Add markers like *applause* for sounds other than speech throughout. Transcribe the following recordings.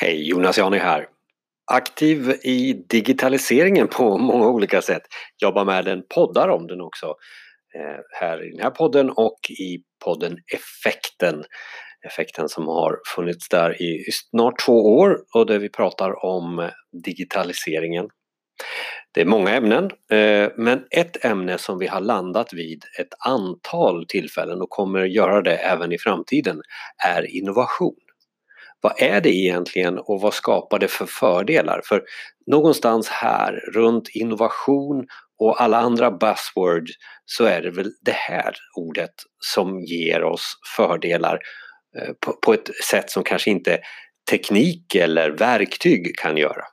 Hej, Jonas Jani här. Aktiv i digitaliseringen på många olika sätt. Jobbar med den, poddar om den också. Eh, här i den här podden och i podden Effekten. Effekten som har funnits där i snart två år och där vi pratar om digitaliseringen. Det är många ämnen, eh, men ett ämne som vi har landat vid ett antal tillfällen och kommer göra det även i framtiden är innovation vad är det egentligen och vad skapar det för fördelar? För någonstans här runt innovation och alla andra buzzwords så är det väl det här ordet som ger oss fördelar eh, på, på ett sätt som kanske inte teknik eller verktyg kan göra.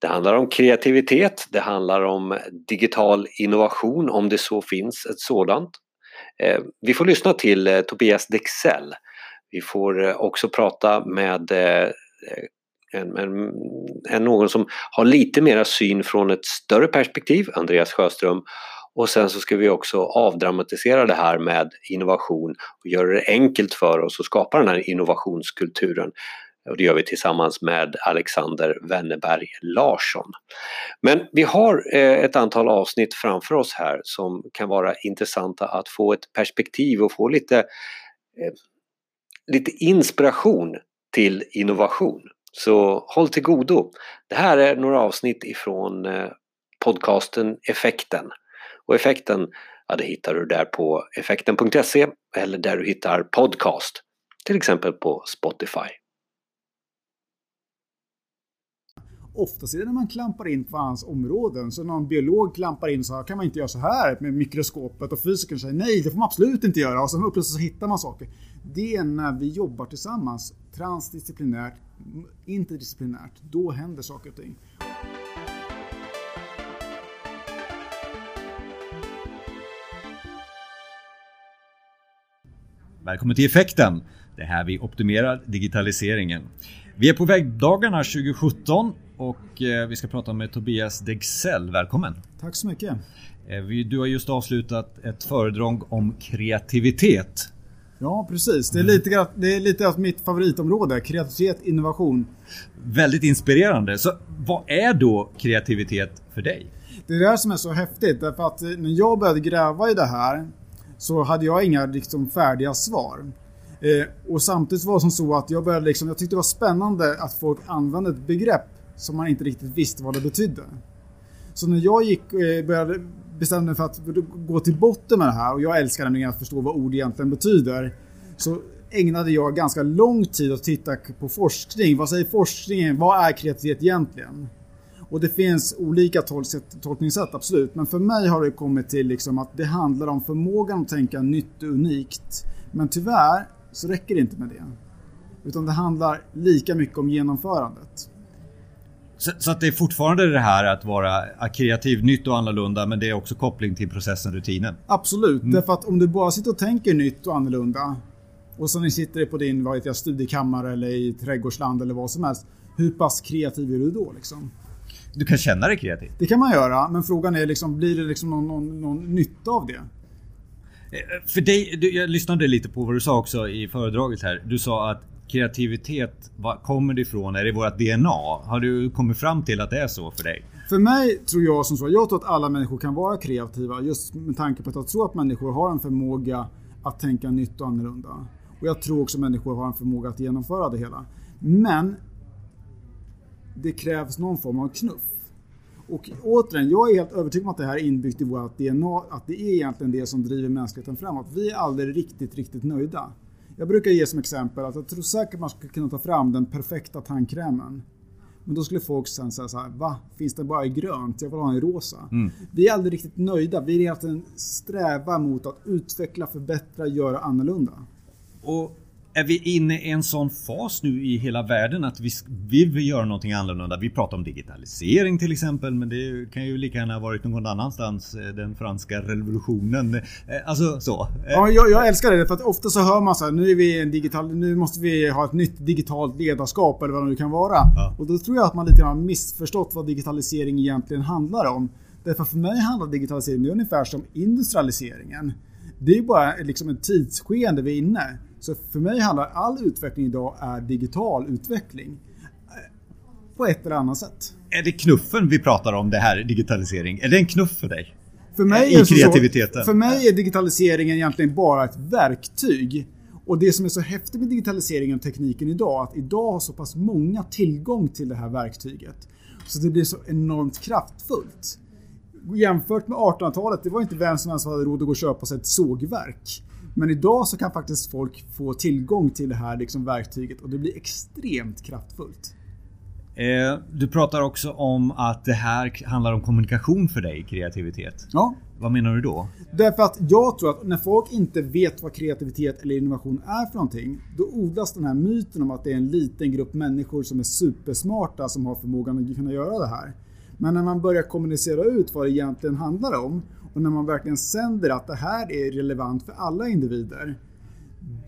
Det handlar om kreativitet, det handlar om digital innovation om det så finns ett sådant. Eh, vi får lyssna till eh, Tobias Dexell vi får eh, också prata med eh, eh, en, en, en, någon som har lite mera syn från ett större perspektiv, Andreas Sjöström. Och sen så ska vi också avdramatisera det här med innovation och göra det enkelt för oss att skapa den här innovationskulturen. Och det gör vi tillsammans med Alexander Wennerberg Larsson. Men vi har ett antal avsnitt framför oss här som kan vara intressanta att få ett perspektiv och få lite lite inspiration till innovation. Så håll till godo. Det här är några avsnitt ifrån eh, podcasten Effekten. Och Effekten, ja det hittar du där på effekten.se eller där du hittar podcast. Till exempel på Spotify. Oftast är det när man klampar in på hans områden. Så någon biolog klampar in så här, kan man inte göra så här med mikroskopet och fysikern säger nej, det får man absolut inte göra. Och så plötsligt så hittar man saker. Det är när vi jobbar tillsammans, transdisciplinärt, interdisciplinärt. Då händer saker och ting. Välkommen till Effekten! Det är här vi optimerar digitaliseringen. Vi är på vägdagarna 2017 och eh, vi ska prata med Tobias Dexell. Välkommen! Tack så mycket! Eh, du har just avslutat ett föredrag om kreativitet. Ja precis, det är lite, det är lite av mitt favoritområde. Kreativitet, innovation. Väldigt inspirerande. Så vad är då kreativitet för dig? Det är det här som är så häftigt därför att när jag började gräva i det här så hade jag inga liksom, färdiga svar. Eh, och samtidigt var det som så att jag började liksom, jag tyckte det var spännande att folk använde ett begrepp som man inte riktigt visste vad det betydde. Så när jag gick, eh, började bestämde mig för att gå till botten med det här och jag älskar nämligen att förstå vad ord egentligen betyder. Så ägnade jag ganska lång tid att titta på forskning. Vad säger forskningen? Vad är kreativitet egentligen? Och det finns olika tolkningssätt, absolut. Men för mig har det kommit till liksom att det handlar om förmågan att tänka nytt och unikt. Men tyvärr så räcker det inte med det. Utan det handlar lika mycket om genomförandet. Så, så, att det är fortfarande det här att vara kreativ, nytt och annorlunda men det är också koppling till processen, rutinen? Absolut, mm. därför att om du bara sitter och tänker nytt och annorlunda och så ni sitter på din vad vet jag, studiekammare eller i trädgårdsland eller vad som helst. Hur pass kreativ är du då liksom? Du kan känna dig kreativ? Det kan man göra, men frågan är liksom, blir det liksom någon, någon, någon nytta av det? Eh, för dig, jag lyssnade lite på vad du sa också i föredraget här. Du sa att kreativitet, var kommer det ifrån? Är det vårt DNA? Har du kommit fram till att det är så för dig? För mig tror jag som så, jag tror att alla människor kan vara kreativa just med tanke på att jag tror att människor har en förmåga att tänka nytt och annorlunda. Och jag tror också att människor har en förmåga att genomföra det hela. Men det krävs någon form av knuff. Och återigen, jag är helt övertygad om att det här är inbyggt i vårt DNA, att det är egentligen det som driver mänskligheten framåt. Vi är aldrig riktigt, riktigt nöjda. Jag brukar ge som exempel att jag tror säkert man skulle kunna ta fram den perfekta tandkrämen. Men då skulle folk sen säga så här, va? Finns det bara i grönt? Jag vill ha en i rosa. Mm. Vi är aldrig riktigt nöjda. Vi är egentligen strävar mot att utveckla, förbättra, göra annorlunda. Och är vi inne i en sån fas nu i hela världen att vi vill göra någonting annorlunda? Vi pratar om digitalisering till exempel, men det kan ju lika gärna varit någon annanstans. Eh, den franska revolutionen. Eh, alltså så. Eh, ja, jag, jag älskar det för att ofta så hör man så här, nu är vi en digital, nu måste vi ha ett nytt digitalt ledarskap eller vad det nu kan vara. Ja. Och då tror jag att man lite grann har missförstått vad digitalisering egentligen handlar om. Därför för mig handlar digitalisering ungefär som industrialiseringen. Det är bara liksom ett tidsskeende vi är inne. Så för mig handlar all utveckling idag är digital utveckling. Eh, på ett eller annat sätt. Är det knuffen vi pratar om, det här digitalisering? Är det en knuff för dig? För mig, I är det så- kreativiteten. för mig är digitaliseringen egentligen bara ett verktyg. Och det som är så häftigt med digitaliseringen och tekniken idag, att idag har så pass många tillgång till det här verktyget. Så det blir så enormt kraftfullt. Jämfört med 1800-talet, det var inte vem som helst som hade råd att gå och köpa sig ett sågverk. Men idag så kan faktiskt folk få tillgång till det här liksom verktyget och det blir extremt kraftfullt. Eh, du pratar också om att det här handlar om kommunikation för dig, kreativitet. Ja, Vad menar du då? Därför att jag tror att när folk inte vet vad kreativitet eller innovation är för någonting, då odlas den här myten om att det är en liten grupp människor som är supersmarta som har förmågan att kunna göra det här. Men när man börjar kommunicera ut vad det egentligen handlar om och när man verkligen sänder att det här är relevant för alla individer,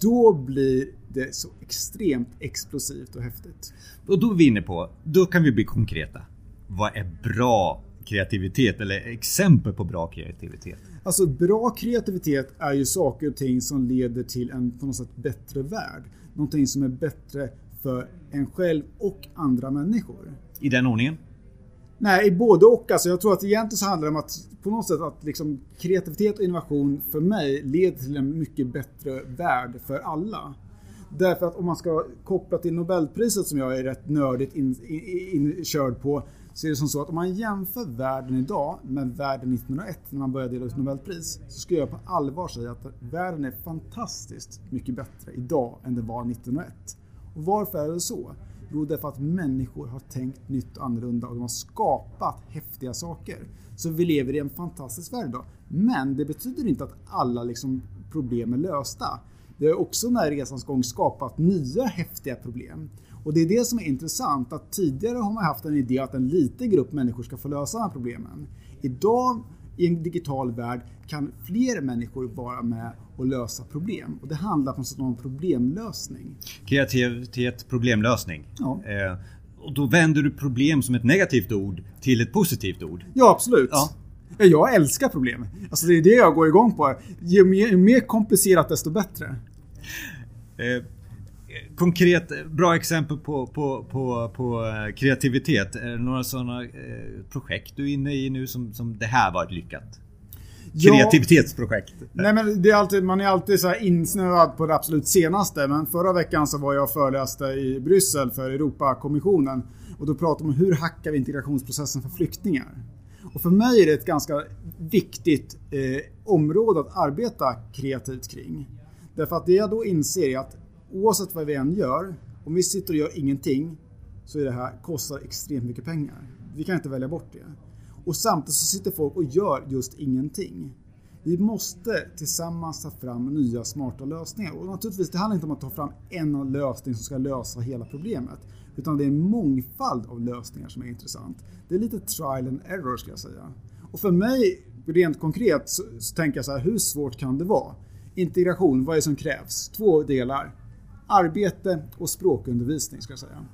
då blir det så extremt explosivt och häftigt. Och då är vi inne på, då kan vi bli konkreta. Vad är bra kreativitet eller exempel på bra kreativitet? Alltså bra kreativitet är ju saker och ting som leder till en på något sätt bättre värld. Någonting som är bättre för en själv och andra människor. I den ordningen? Nej, i både och. Alltså, jag tror att egentligen så handlar det om att på något sätt att liksom, kreativitet och innovation för mig leder till en mycket bättre värld för alla. Därför att om man ska koppla till Nobelpriset som jag är rätt nördigt inkörd in, in, på så är det som så att om man jämför världen idag med världen 1901 när man började dela ut Nobelpris så skulle jag på allvar säga att världen är fantastiskt mycket bättre idag än det var 1901. Och varför är det så? Jo, därför att människor har tänkt nytt och annorlunda och de har skapat häftiga saker. Så vi lever i en fantastisk värld idag. Men det betyder inte att alla liksom problem är lösta. Det har också när resans gång skapat nya häftiga problem. Och det är det som är intressant att tidigare har man haft en idé att en liten grupp människor ska få lösa de här problemen. Idag i en digital värld kan fler människor vara med och lösa problem. Och det handlar på något sätt om problemlösning. Kreativitet, problemlösning. Ja. Eh, och då vänder du problem som ett negativt ord till ett positivt ord. Ja, absolut. Ja. Ja, Jag älskar problem. Alltså det är det jag går igång på. Ju mer, ju mer komplicerat desto bättre. Eh, konkret, bra exempel på, på, på, på eh, kreativitet. Är det några sådana eh, projekt du är inne i nu som, som det här var ett lyckat? Ja. Kreativitetsprojekt. Nej men det är alltid, man är alltid så insnöad på det absolut senaste. Men förra veckan så var jag och föreläste i Bryssel för Europakommissionen. Och då pratade man om hur hackar vi integrationsprocessen för flyktingar? Och för mig är det ett ganska viktigt eh, område att arbeta kreativt kring. Därför att det jag då inser är att oavsett vad vi än gör, om vi sitter och gör ingenting så är det här kostar extremt mycket pengar. Vi kan inte välja bort det. Och samtidigt så sitter folk och gör just ingenting. Vi måste tillsammans ta fram nya smarta lösningar. Och naturligtvis, det handlar inte om att ta fram en lösning som ska lösa hela problemet. Utan det är en mångfald av lösningar som är intressant. Det är lite trial and error skulle jag säga. Och för mig, rent konkret, så, så tänker jag så här, hur svårt kan det vara? Integration, vad är det som krävs? Två delar. Arbete och språkundervisning ska jag säga.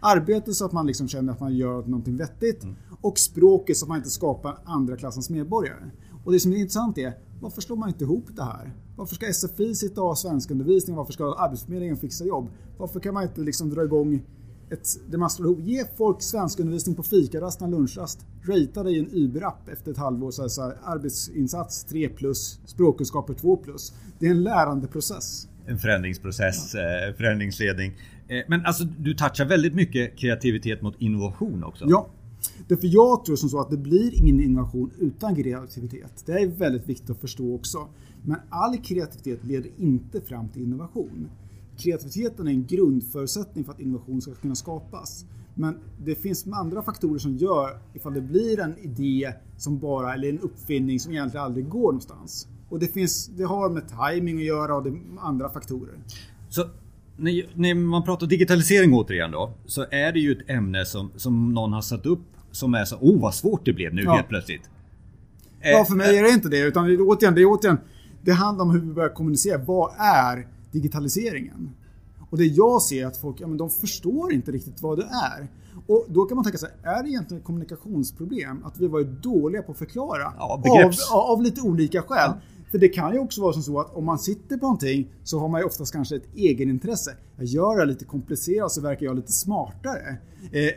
Arbete så att man liksom känner att man gör någonting vettigt och språket så att man inte skapar andra klassens medborgare. Och det som är intressant är, varför slår man inte ihop det här? Varför ska SFI sitta och ha svenskundervisning? Varför ska Arbetsförmedlingen fixa jobb? Varför kan man inte liksom dra igång ett, det man slår ihop? Ge folk svenskundervisning på fikarasten, lunchrast. Ratea dig i en Uber-app efter ett halvår. Så här, så här, arbetsinsats 3 plus, språkkunskaper 2 plus. Det är en lärandeprocess. En förändringsprocess, eh, förändringsledning. Eh, men alltså du touchar väldigt mycket kreativitet mot innovation också. Ja. Därför jag tror som så att det blir ingen innovation utan kreativitet. Det är väldigt viktigt att förstå också. Men all kreativitet leder inte fram till innovation. Kreativiteten är en grundförutsättning för att innovation ska kunna skapas. Men det finns andra faktorer som gör ifall det blir en idé som bara, eller en uppfinning som egentligen aldrig går någonstans. Och det, finns, det har med timing att göra och andra faktorer. Så när, när man pratar digitalisering återigen då, så är det ju ett ämne som, som någon har satt upp som är så, oh vad svårt det blev nu Ja. helt plötsligt. Ja, för mig är det inte det. Utan det återigen, det, återigen, det handlar om hur vi börjar kommunicera. Vad är digitaliseringen? Och det jag ser är att folk ja, men de förstår inte riktigt vad det är. Och då kan man tänka sig, är det egentligen ett kommunikationsproblem? Att vi varit dåliga på att förklara? Ja, av, av lite olika skäl. För det kan ju också vara som så att om man sitter på någonting så har man ju oftast kanske ett egenintresse. Jag gör det lite komplicerat så verkar jag lite smartare. Eh,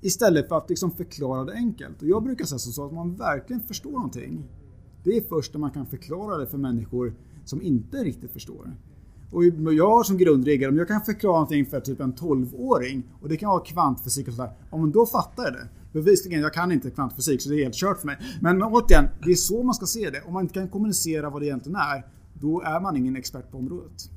istället för att liksom förklara det enkelt. Och jag brukar säga så att man verkligen förstår någonting. Det är först när man kan förklara det för människor som inte riktigt förstår. Och jag har som grundregel, om jag kan förklara någonting för typ en 12-åring och det kan vara kvantfysik och sådär, ja men då fattar jag det. Bevisligen, jag kan inte kvantfysik så det är helt kört för mig. Men återigen, det är så man ska se det. Om man inte kan kommunicera vad det egentligen är, då är man ingen expert på området.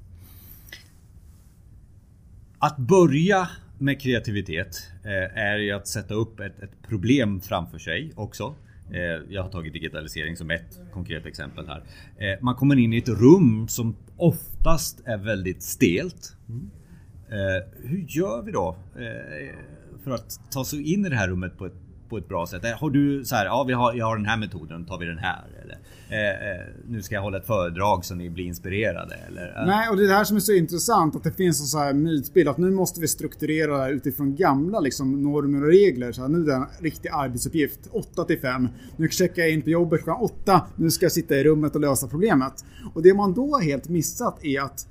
Att börja med kreativitet eh, är ju att sätta upp ett, ett problem framför sig också. Eh, jag har tagit digitalisering som ett konkret exempel här. Eh, man kommer in i ett rum som oftast är väldigt stelt. Mm. Hur gör vi då för att ta sig in i det här rummet på ett på ett bra sätt? Har du så här, ja vi har, jag har den här metoden, tar vi den här? Eller, eh, eh nu ska jag hålla ett föredrag så ni blir inspirerade? Eller, eh. Nej, och det är det här som är så intressant att det finns en så här mytbild att nu måste vi strukturera utifrån gamla liksom, normer och regler. Så här, nu är det en riktig arbetsuppgift, 8 till 5. Nu checkar jag in på jobbet klockan 8, nu ska jag sitta i rummet och lösa problemet. Och det man då har helt missat är att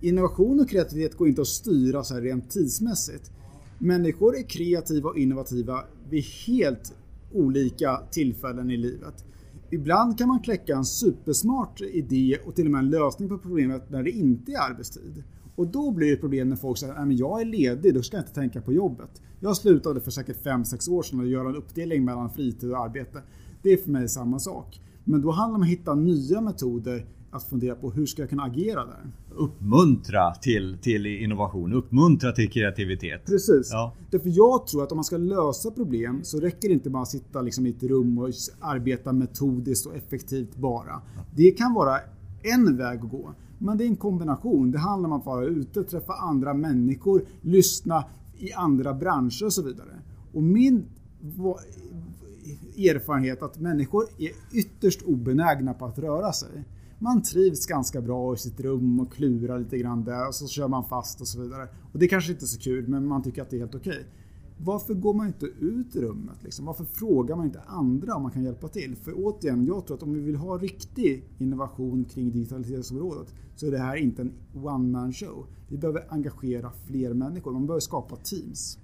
innovation och kreativitet går inte att styra så här rent tidsmässigt. Människor är kreativa och innovativa vid helt olika tillfällen i livet. Ibland kan man kläcka en supersmart idé och till och med en lösning på problemet när det inte är arbetstid. Och då blir det problem när folk säger att jag är ledig, då ska jag inte tänka på jobbet. Jag slutade för säkert 5-6 år sedan att göra en uppdelning mellan fritid och arbete. Det är för mig samma sak. Men då handlar det om att hitta nya metoder att fundera på hur ska jag kunna agera där? Uppmuntra till, till innovation, uppmuntra till kreativitet. Precis. Ja. Därför jag tror att om man ska lösa problem så räcker det inte bara att sitta liksom i ett rum och arbeta metodiskt och effektivt bara. Det kan vara en väg att gå. Men det är en kombination. Det handlar om att vara ute, träffa andra människor, lyssna i andra branscher och så vidare. Och min erfarenhet att människor är ytterst obenägna på att röra sig man trivs ganska bra i sitt rum och klurar lite grann där och så kör man fast och så vidare. Och det kanske inte är så kul men man tycker att det är helt okej. Varför går man inte ut i rummet? Liksom? Varför frågar man inte andra om man kan hjälpa till? För återigen, jag tror att om vi vill ha riktig innovation kring digitaliseringsområdet så är det här inte en one man show. Vi behöver engagera fler människor. Man behöver skapa teams.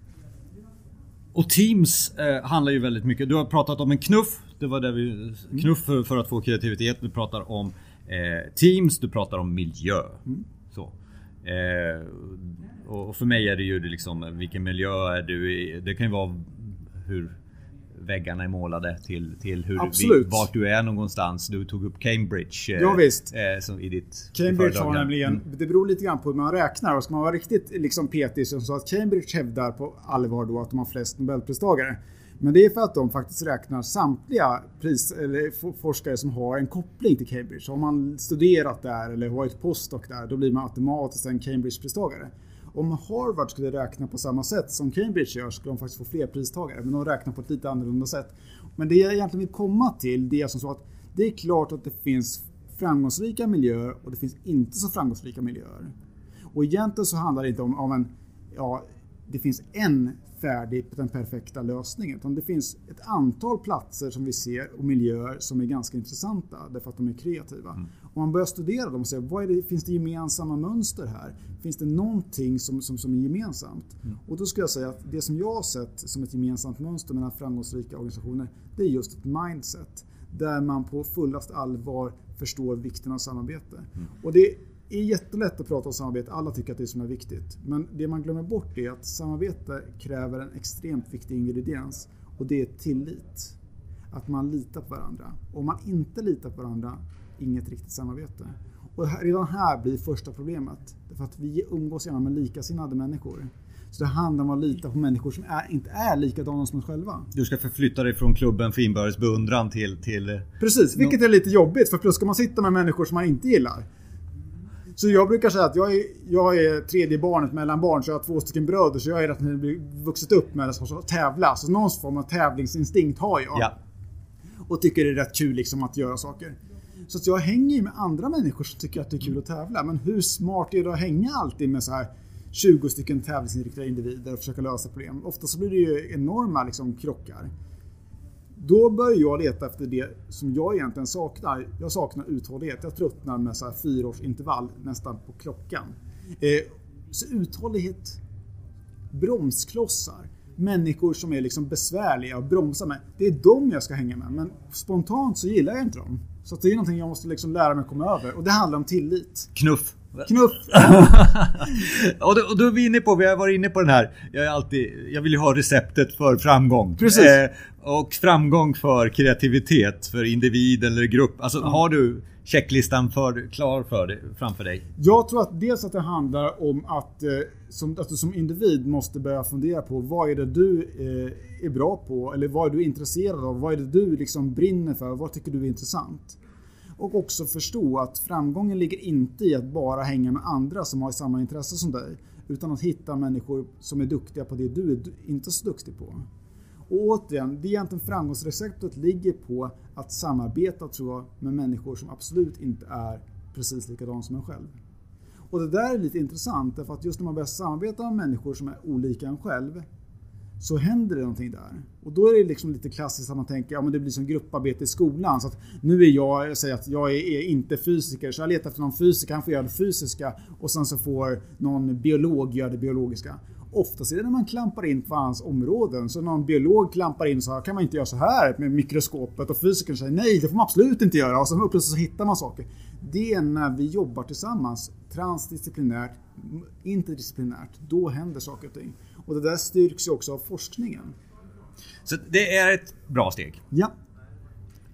Och Teams eh, handlar ju väldigt mycket. Du har pratat om en knuff. Det var det vi... Knuff för, för att få kreativitet. Vi pratar om eh, Teams, du pratar om miljö. Mm. Så. Eh, och för mig är det ju liksom vilken miljö är du i? Det kan ju vara hur väggarna är målade till, till hur Absolut. Vart du är någonstans. Du tog upp Cambridge. Eh, ja, visst. Eh, som i ditt Cambridge har nämligen, mm. det beror lite grann på hur man räknar. Och ska man vara riktigt liksom petig så att Cambridge hävdar på allvar då att de har flest nobelpristagare. Men det är för att de faktiskt räknar samtliga pris, eller forskare som har en koppling till Cambridge. Har man studerat där eller varit postdoc där, då blir man automatiskt en Cambridge-pristagare. Om Harvard skulle räkna på samma sätt som Cambridge gör skulle de faktiskt få fler pristagare. Men de räknar på ett lite annorlunda sätt. Men det jag egentligen vill komma till det är som så att det är klart att det finns framgångsrika miljöer och det finns inte så framgångsrika miljöer. Och egentligen så handlar det inte om, om en, ja, det finns en färdig den perfekta lösningen. Utan det finns ett antal platser som vi ser och miljöer som är ganska intressanta därför att de är kreativa. Mm. Om man börjar studera dem och se vad det, finns det gemensamma mönster här? Finns det någonting som, som, som är gemensamt? Mm. Och då skulle jag säga att det som jag har sett som ett gemensamt mönster mellan framgångsrika organisationer det är just ett mindset. Där man på fullast allvar förstår vikten av samarbete. Mm. Och det är jättelätt att prata om samarbete, alla tycker att det är som är viktigt. Men det man glömmer bort är att samarbete kräver en extremt viktig ingrediens och det är tillit. Att man litar på varandra. Om man inte litar på varandra, inget riktigt samarbete. Och redan här blir första problemet. För att vi umgås gärna med likasinnade människor. Så det handlar om att lita på människor som är, inte är likadana som oss själva. Du ska förflytta dig från klubben för inbördes beundran till, till... Precis, vilket är lite jobbigt. För plus ska man sitta med människor som man inte gillar. Så jag brukar säga att jag är, jag är tredje barnet mellan barn, så jag har två stycken bröder. Så jag har redan vuxit upp med att tävla. Så någon form av tävlingsinstinkt har jag. Ja. Och tycker det är rätt kul liksom att göra saker. Så att jag hänger ju med andra människor som tycker att det är kul att tävla. Men hur smart är det att hänga alltid med så här 20 stycken tävlingsinriktade individer och försöka lösa problem? Ofta så blir det ju enorma liksom, krockar Då börjar jag leta efter det som jag egentligen saknar. Jag saknar uthållighet. Jag tröttnar med så här fyra års intervall nästan på klockan. Eh, så uthållighet, bromsklossar, människor som är liksom besvärliga att bromsa med. Det är dem jag ska hänga med. Men spontant så gillar jag inte dem. Så det är någonting jag måste liksom lära mig att komma över. Och det handlar om tillit. Knuff. Knuff! *laughs* och, då, och då är vi inne på, vi har varit inne på den här, jag, är alltid, jag vill ju ha receptet för framgång. Precis. Eh, och framgång för kreativitet, för individ eller grupp. Alltså Ja. har du checklistan för, klar för dig, framför dig? Jag tror att dels att det handlar om att, eh, som, att du som individ måste börja fundera på vad är det du eh, är bra på? Eller vad är du intresserad av? Vad är det du liksom brinner för? Vad tycker du är intressant? Och också förstå att framgången ligger inte i att bara hänga med andra som har samma intresse som dig. Utan att hitta människor som är duktiga på det du är inte så duktig på. Och återigen, det är egentligen framgångsreceptet ligger på att samarbeta tror jag med människor som absolut inte är precis likadana som en själv. Och det där är lite intressant därför att just när man börjar samarbeta med människor som är olika en själv så händer det någonting där. Och då är det liksom lite klassiskt att man tänker ja men det blir som grupparbete i skolan. Så att nu är jag, jag säger att jag är, är inte fysiker så jag letar efter någon fysiker, han får göra det fysiska och sen så får någon biolog göra det biologiska. Oftast är det när man klampar in på hans områden. Så någon biolog klampar in så här, kan man inte göra så här med mikroskopet och fysikern säger nej det får man absolut inte göra och sen plötsligt så hittar man saker. Det är när vi jobbar tillsammans transdisciplinärt, interdisciplinärt, då händer saker och ting. Och det där styrks ju också av forskningen. Så det är ett bra steg. Ja,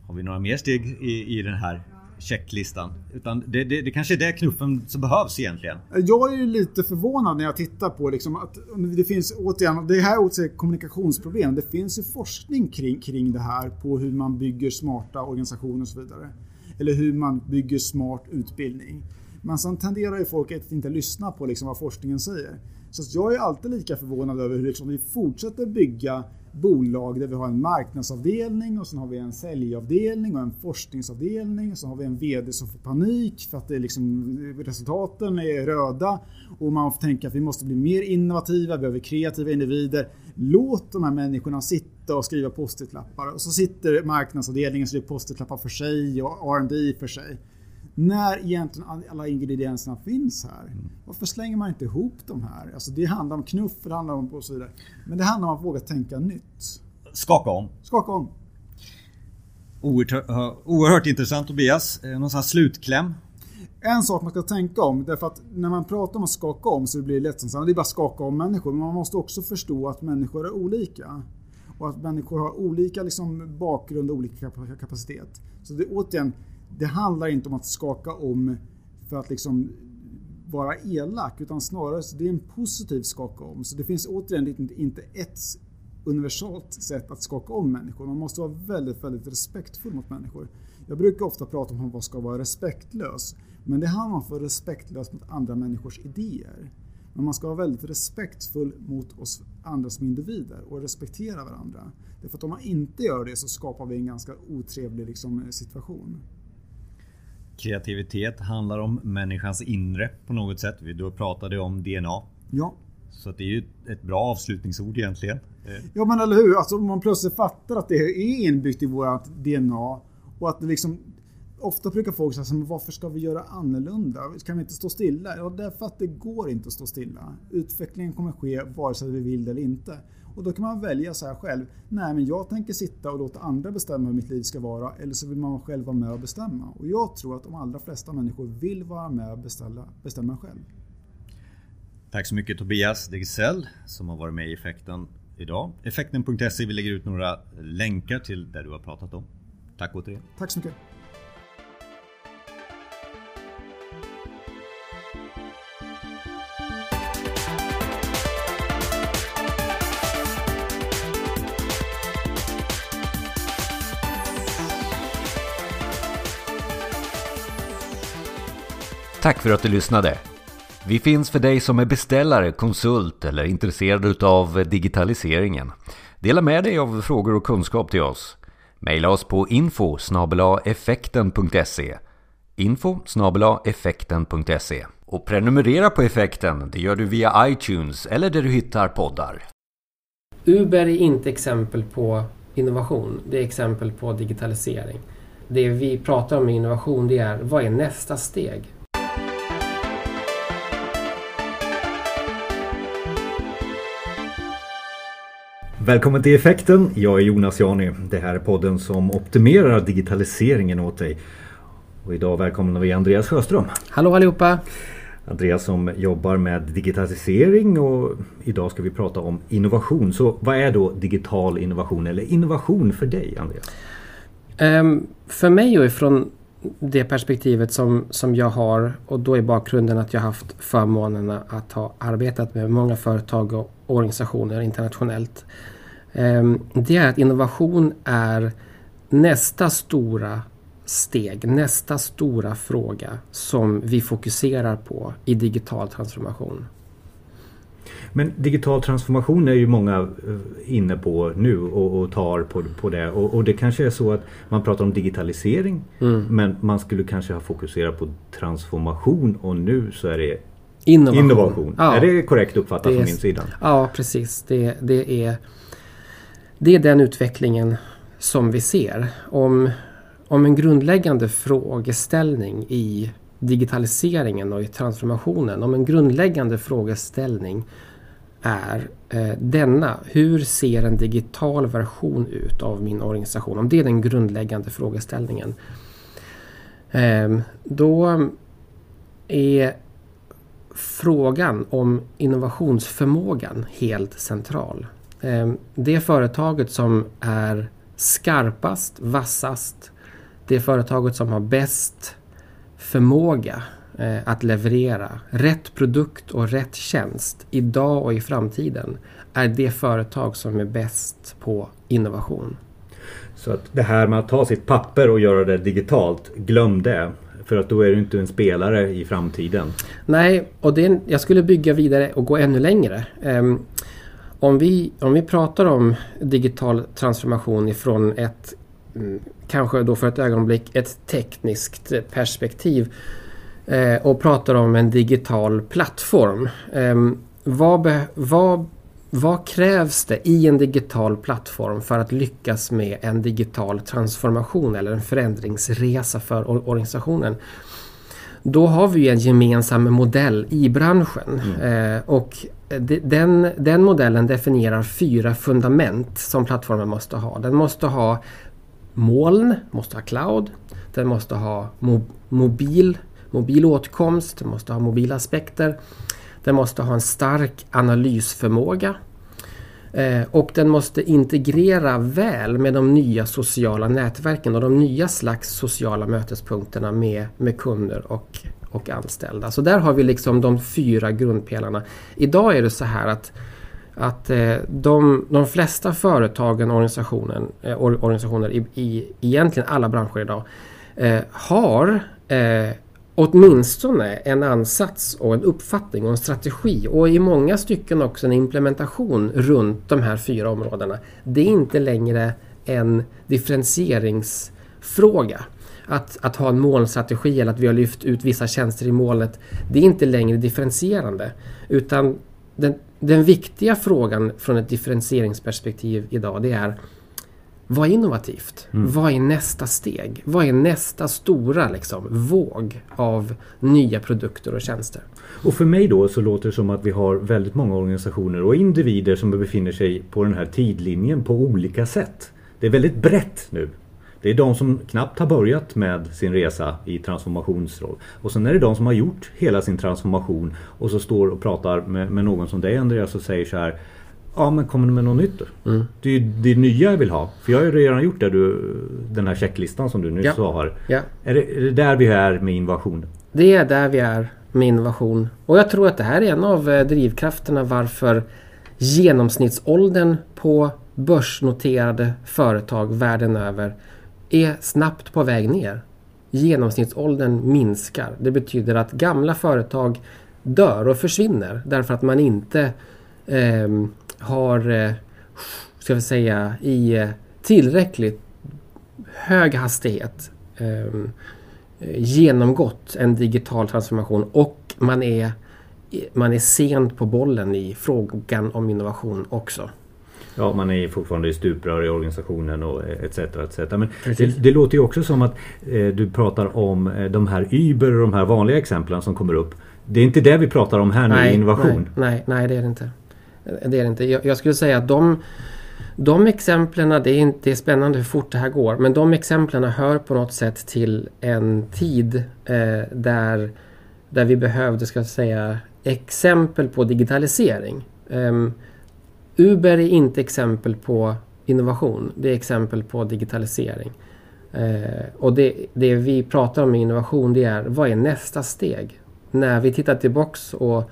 Har vi några mer steg i, i den här checklistan? Utan det, det, det kanske är det knuffen som behövs egentligen. Jag är ju lite förvånad när jag tittar på liksom att det finns återigen, det här är ett kommunikationsproblem. Det finns ju forskning kring, kring det här på hur man bygger smarta organisationer och så vidare. Eller hur man bygger smart utbildning. Men sen tenderar ju folk att inte lyssna på liksom vad forskningen säger. Så jag är alltid lika förvånad över hur liksom vi fortsätter bygga bolag där vi har en marknadsavdelning och sen har vi en säljavdelning och en forskningsavdelning. Och så har vi en VD som får panik för att det är liksom, resultaten är röda. Och man får tänka att vi måste bli mer innovativa, vi behöver kreativa individer. Låt de här människorna sitta och skriva post-it-lappar. Och så sitter marknadsavdelningen och skriver post-it-lappar för sig och R&D för sig. När egentligen alla ingredienserna finns här. Varför slänger man inte ihop de här? Alltså det handlar om knuff, det handlar om och så vidare. Men det handlar om att våga tänka nytt. Skaka om. Skaka om. Oerhört, oerhört intressant Tobias. Eh, Någon sån här slutkläm? En sak man ska tänka om, därför att när man pratar om att skaka om så blir det lätt som det är bara att skaka om människor. Men man måste också förstå att människor är olika. Och att människor har olika liksom, bakgrund och olika kap- kapacitet. Så det, återigen, det handlar inte om att skaka om för att liksom vara elak utan snarare så det är en positiv skaka om. Så det finns återigen inte, ett universalt sätt att skaka om människor. Man måste vara väldigt, väldigt respektfull mot människor. Jag brukar ofta prata om vad ska vara respektlös. Men det handlar om att vara respektlös mot andra människors idéer. Men man ska vara väldigt respektfull mot oss andra som individer och respektera varandra. Därför att om man inte gör det så skapar vi en ganska otrevlig liksom, situation. Kreativitet handlar om människans inre på något sätt. Vi då pratade om DNA. Ja, Så det är ju ett bra avslutningsord egentligen. Eh, Ja men eller hur, alltså om man plötsligt fattar att det är inbyggt i vårt DNA och att det liksom Ofta brukar folk säga men varför ska vi göra annorlunda? Kan vi inte stå stilla? Ja, därför att det går inte att stå stilla. Utvecklingen kommer ske vare sig vi vill det eller inte. Och då kan man välja så här själv. Nej, men jag tänker sitta och låta andra bestämma hur mitt liv ska vara. Eller så vill man själv vara med och bestämma. Och jag tror att de allra flesta människor vill vara med och beställa, bestämma själv. Tack så mycket Tobias Degisell som har varit med i Effekten idag. Effekten.se, vi lägger ut några länkar till det du har pratat om. Tack återigen. Tack så mycket. Tack för att du lyssnade. Vi finns för dig som är beställare, konsult eller intresserad utav digitaliseringen. Dela med dig av frågor och kunskap till oss. Maila oss på info effekten.se info effekten.se Och prenumerera på effekten, det gör du via iTunes eller där du hittar poddar. Uber är inte exempel på innovation, det är exempel på digitalisering. Det vi pratar om med innovation det är vad är nästa steg? Välkommen till Effekten. Jag är Jonas Jani. Det här är podden som optimerar digitaliseringen åt dig. Och idag välkomnar vi Andreas Sjöström. Hallå allihopa! Andreas som jobbar med digitalisering och idag ska vi prata om innovation. Så vad är då digital innovation eller innovation för dig Andreas? Um, för mig och ifrån det perspektivet som, som jag har och då är bakgrunden att jag haft förmånen att ha arbetat med många företag och organisationer internationellt. Um, det är att innovation är nästa stora steg, nästa stora fråga som vi fokuserar på i digital transformation. Men digital transformation är ju många eh, inne på nu och, och tar på, på det. Och, och, det kanske är så att man pratar om digitalisering mm. men man skulle kanske ha fokuserat på transformation och nu så är det innovation. innovation. Ja. Är det korrekt uppfattat från min sida? Ja precis. Det, det, är, det är den utvecklingen som vi ser. Om om en grundläggande frågeställning i digitaliseringen och i transformationen, om en grundläggande frågeställning är eh, denna. Hur ser en digital version ut av min organisation? Om det är den grundläggande frågeställningen. Eh, då är frågan om innovationsförmågan helt central. Eh, det företaget som är skarpast, vassast, det företaget som har bäst förmåga eh, att leverera rätt produkt och rätt tjänst idag och i framtiden är det företag som är bäst på innovation. Så att det här med att ta sitt papper och göra det digitalt, glöm det. För att då är du inte en spelare i framtiden. Nej, och det, jag skulle bygga vidare och gå ännu längre. Om, vi, om vi pratar om digital transformation ifrån ett Mm, kanske då för ett ögonblick ett tekniskt perspektiv eh, och pratar om en digital plattform. Eh, vad, vad, vad krävs det i en digital plattform för att lyckas med en digital transformation eller en förändringsresa för organisationen? Då har vi en gemensam modell i branschen mm. eh, och den, den modellen definierar fyra fundament som plattformen måste ha. Den måste ha moln, måste ha cloud. Den måste ha mo mobil, mobil åtkomst, den måste ha mobila aspekter. Den måste ha en stark analysförmåga. Eh, och den måste integrera väl med de nya sociala nätverken och de nya slags sociala mötespunkterna med, med kunder och, och anställda. Så där har vi liksom de fyra grundpelarna. Idag är det så här att att eh, de, de flesta företagen och organisationen, eh, organisationer i, i egentligen alla branscher idag eh, har eh, åtminstone en ansats och en uppfattning och en strategi och i många stycken också en implementation runt de här fyra områdena. Det är inte längre en differentieringsfråga. Att, att ha en molnstrategi eller att vi har lyft ut vissa tjänster i molnet, det är inte längre differentierande. Utan den, den viktiga frågan från ett differentieringsperspektiv idag det är vad är innovativt? Mm. Vad är nästa steg? Vad är nästa stora liksom, våg av nya produkter och tjänster? Och för mig då så låter det som att vi har väldigt många organisationer och individer som befinner sig på den här tidlinjen på olika sätt. Det är väldigt brett nu. Det är de som knappt har börjat med sin resa i transformationsroll. Och sen är det de som har gjort hela sin transformation och så står och pratar med, med någon som dig Andreas och säger så här Ja men kommer du med något nytt då? Mm. Det är det nya jag vill ha. För jag har ju redan gjort det du, den här checklistan som du nyss ja. har. Ja. Är, det, är det där vi är med innovation? Det är där vi är med innovation. Och jag tror att det här är en av eh, drivkrafterna varför genomsnittsåldern på börsnoterade företag världen över är snabbt på väg ner. Genomsnittsåldern minskar. Det betyder att gamla företag dör och försvinner därför att man inte eh, har, eh, ska vi säga, i eh, tillräckligt hög hastighet eh, genomgått en digital transformation och man är, man är sent på bollen i frågan om innovation också ja, man är fortfarande i stuprör i organisationen och etc. etc. Men det, det, låter ju också som att eh, du pratar om eh, de här Uber och de här vanliga exemplen som kommer upp. Det är inte det vi pratar om här nu nej, i innovation? Nej, nej, nej, det är det inte. Det är det inte. Jag, jag skulle säga att de de exemplen, det är, inte, det är spännande hur fort det här går, men de exemplen hör på något sätt till en tid eh, där, där vi behövde, ska jag säga, exempel på digitalisering. Um, Uber är inte exempel på innovation, det är exempel på digitalisering. Eh, och det, det vi pratar om i innovation det är, vad är nästa steg? När vi tittar tillbaks och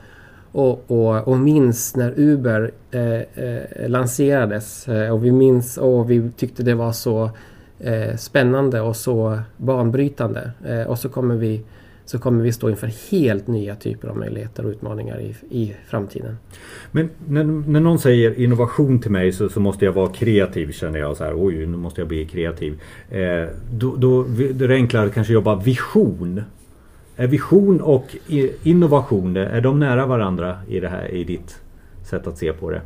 och, och, och minns när Uber eh, eh, lanserades eh, och vi minns och vi tyckte det var så eh, spännande och så banbrytande. Eh, och så kommer, vi, så kommer vi stå inför helt nya typer av möjligheter och utmaningar i, i framtiden. Men när, när någon säger innovation till mig så, så måste jag vara kreativ känner jag. så här, Oj, nu måste jag bli kreativ. Eh, då, då, då är det enklare att kanske jobba vision. Är vision och innovation, är de nära varandra i, det här, i ditt sätt att se på det?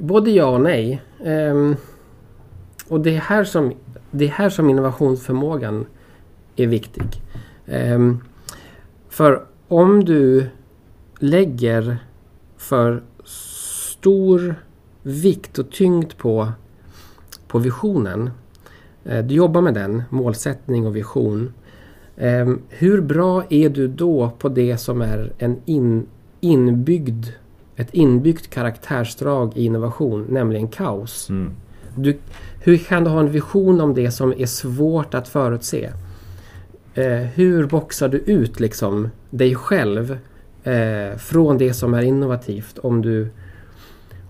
Både ja och nej. Um, och det är, här som, det är här som innovationsförmågan är viktig. Um, för om du lägger för stor vikt och tyngd på, på visionen. Uh, du jobbar med den, målsättning och vision. Um, hur bra är du då på det som är en in, inbyggd, ett inbyggt karaktärsdrag i innovation, nämligen kaos? Mm. Du, hur kan du ha en vision om det som är svårt att förutse? Eh, hur boxar du ut liksom dig själv eh, från det som är innovativt om du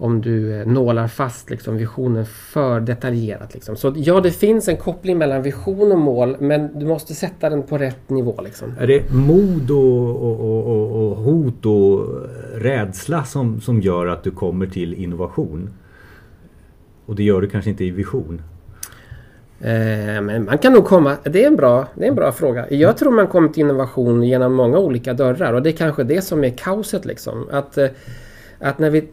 om du eh, nålar fast liksom, visionen för detaljerat. Liksom. Så ja, det finns en koppling mellan vision och mål men du måste sätta den på rätt nivå. Liksom. Är det mod och, och, och, och, hot och rädsla som, som gör att du kommer till innovation? Och det gör du kanske inte i vision? Eh, men man kan nog komma... Det är, en bra, det är en bra fråga. Jag tror man kommer till innovation genom många olika dörrar och det är kanske det som är kaoset. Liksom. Att... Eh, att när, vi,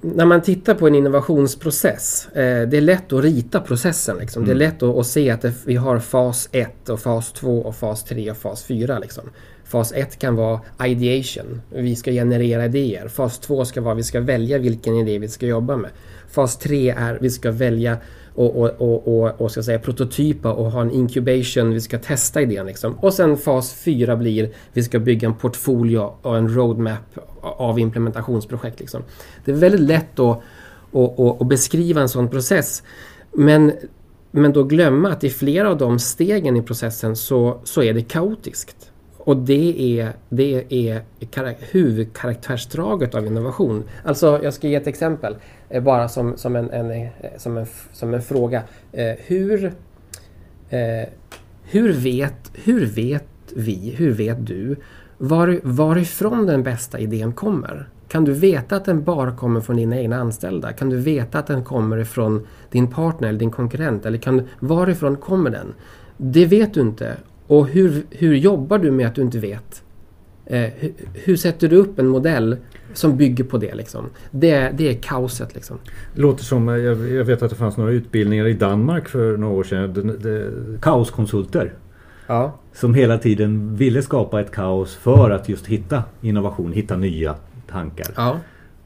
när man tittar på en innovationsprocess, eh, det är lätt att rita processen. Liksom. Det är mm. lätt att, att se att det, vi har fas 1 och fas 2 och fas 3 och fas 4. Liksom. Fas 1 kan vara ideation, vi ska generera idéer. Fas 2 ska vara vi ska välja vilken idé vi ska jobba med. Fas 3 är vi ska välja och, och, och, och, och ska säga, prototypa och ha en incubation, vi ska testa idén. Liksom. Och sen fas fyra blir vi ska bygga en portfolio och en roadmap av implementationsprojekt. Liksom. Det är väldigt lätt att, att, att, att beskriva en sån process. Men, men då glömma att i flera av de stegen i processen så, så är det kaotiskt. Och det är, det är huvudkaraktärsdraget av innovation. Alltså, jag ska ge ett exempel. Eh, bara som, som, en, en, eh, som, en, som en fråga. Eh, hur, eh, hur, vet, hur vet vi, hur vet du var, varifrån den bästa idén kommer? Kan du veta att den bara kommer från dina egna anställda? Kan du veta att den kommer ifrån din partner eller din konkurrent? Eller kan, varifrån kommer den? Det vet du inte. Och hur, hur jobbar du med att du inte vet? Eh, hur, hur, sätter du upp en modell som bygger på det? Liksom? Det, det är kaoset. Liksom. Det låter som, jag, jag vet att det fanns några utbildningar i Danmark för några år sedan. De, de, kaoskonsulter. Ja. Som hela tiden ville skapa ett kaos för att just hitta innovation, hitta nya tankar. Ja.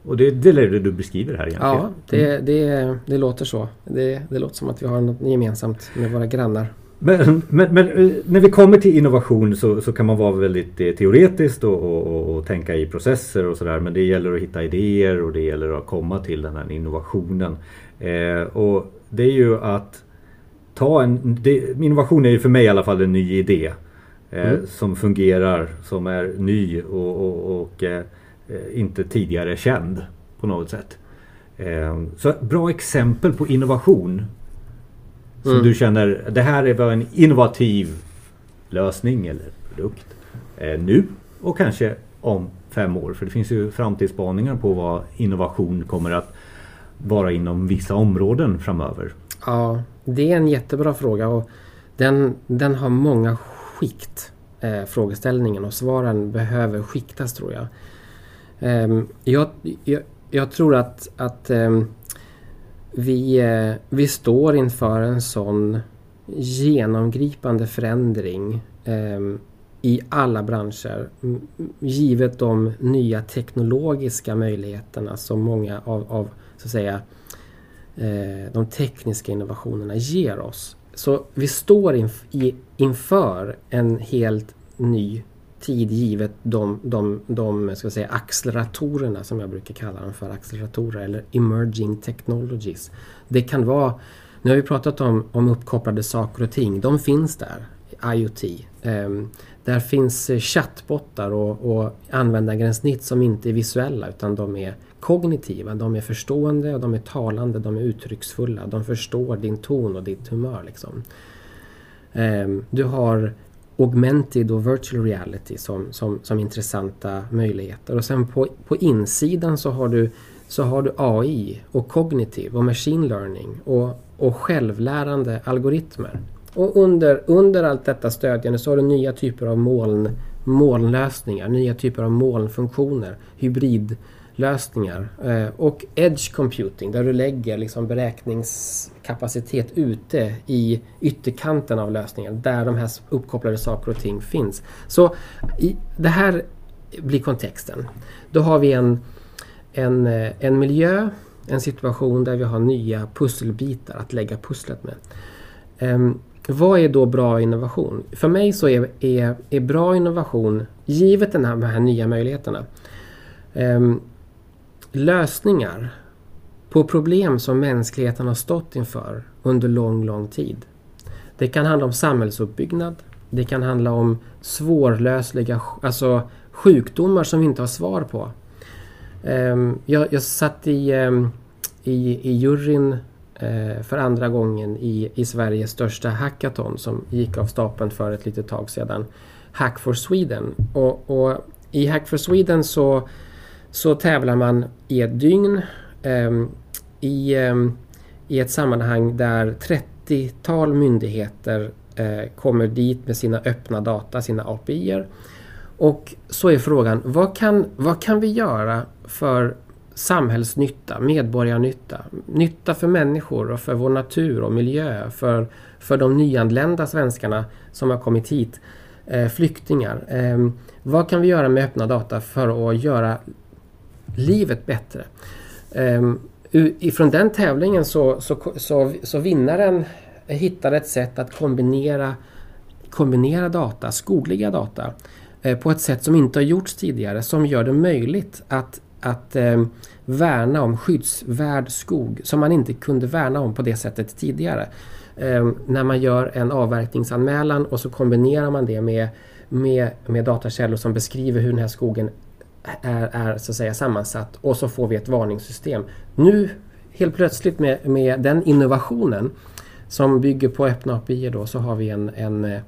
Och det, det är det du beskriver här egentligen. Ja, det, det, det låter så. Det, det låter som att vi har något gemensamt med våra grannar. Men, men, men, eh, när vi kommer till innovation så, så kan man vara väldigt eh, teoretiskt och, och, och, tänka i processer och sådär. Men det gäller att hitta idéer och det gäller att komma till den här innovationen. Eh, och det är ju att ta en... Det, innovation är ju för mig i alla fall en ny idé. Eh, mm. Som fungerar, som är ny och, och eh, inte tidigare känd på något sätt. Eh, så bra exempel på innovation som mm. du känner, det här är en innovativ lösning eller produkt eh, nu och kanske om fem år. För det finns ju framtidsspaningar på vad innovation kommer att vara inom vissa områden framöver. Ja, det är en jättebra fråga och den, den har många skikt, eh, frågeställningen och svaren behöver skiktas tror jag. Eh, jag, jag, jag, tror att, att eh, vi, eh, vi står inför en sån genomgripande förändring ehm, i alla branscher. Givet de nya teknologiska möjligheterna som många av, av så att säga, eh, de tekniska innovationerna ger oss. Så vi står inf i, inför en helt ny tid givet de, de, de ska säga, acceleratorerna som jag brukar kalla dem för, acceleratorer eller emerging technologies. Det kan vara, nu har vi pratat om, om uppkopplade saker och ting, de finns där, IoT. Um, där finns eh, chattbottar och, och användargränssnitt som inte är visuella utan de är kognitiva, de är förstående och de är talande, de är uttrycksfulla, de förstår din ton och ditt humör. Liksom. Um, du har augmented och virtual reality som, som, som intressanta möjligheter. Och sen på, på insidan så har du så har du AI och kognitiv och machine learning och, och självlärande algoritmer. Och under, under allt detta stödjande så har du nya typer av moln, molnlösningar, nya typer av molnfunktioner, hybridlösningar lösningar eh, och edge computing där du lägger liksom beräkningskapacitet ute i ytterkanten av lösningen där de här uppkopplade saker och ting finns. Så i, det här blir kontexten. Då har vi en, en, eh, en miljö, en situation där vi har nya pusselbitar att lägga pusslet med. Um, vad är då bra innovation? För mig så är, är, är bra innovation, givet den här, de här nya möjligheterna, um, lösningar på problem som mänskligheten har stått inför under lång, lång tid. Det kan handla om samhällsuppbyggnad. Det kan handla om svårlösliga alltså sjukdomar som vi inte har svar på. Ehm, jag, jag satt i, ehm, i, i juryn eh, för andra gången i, i Sveriges största hackathon som gick av stapeln för ett litet tag sedan. Hack for Sweden. Och, och i Hack for Sweden så, så tävlar man i ett dygn eh, i, eh, i ett sammanhang där 30-tal myndigheter eh, kommer dit med sina öppna data, sina API-er. Och så är frågan, vad kan, vad kan vi göra för samhällsnytta, medborgarnytta, nytta för människor och för vår natur och miljö, för, för de nyanlända svenskarna som har kommit hit, eh, flyktingar. Eh, vad kan vi göra med öppna data för att göra livet bättre? Eh, ifrån den tävlingen så, så, så, så vinnaren hittade ett sätt att kombinera, kombinera data, skogliga data, eh, på ett sätt som inte har gjorts tidigare, som gör det möjligt att att eh, värna om skyddsvärd skog som man inte kunde värna om på det sättet tidigare. Eh, när man gör en avverkningsanmälan och så kombinerar man det med, med, med datakällor som beskriver hur den här skogen är, är så att säga sammansatt och så får vi ett varningssystem. Nu helt plötsligt med, med den innovationen som bygger på öppna API då så har vi en, en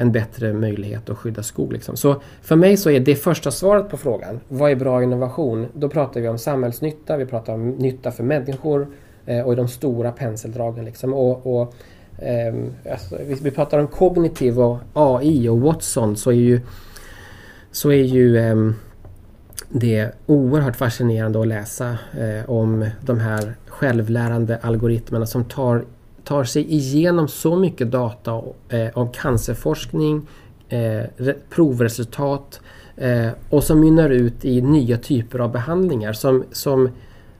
en bättre möjlighet att skydda skog. Liksom. Så för mig så är det första svaret på frågan, vad är bra innovation? Då pratar vi om samhällsnytta, vi pratar om nytta för människor eh, och i de stora penseldragen. Liksom. Och, och eh, alltså, vi, vi, pratar om kognitiv och AI och Watson så är ju, så är ju eh, det är oerhört fascinerande att läsa eh, om de här självlärande algoritmerna som tar tar sig igenom så mycket data eh, om cancerforskning, eh, provresultat eh, och som mynnar ut i nya typer av behandlingar som, som,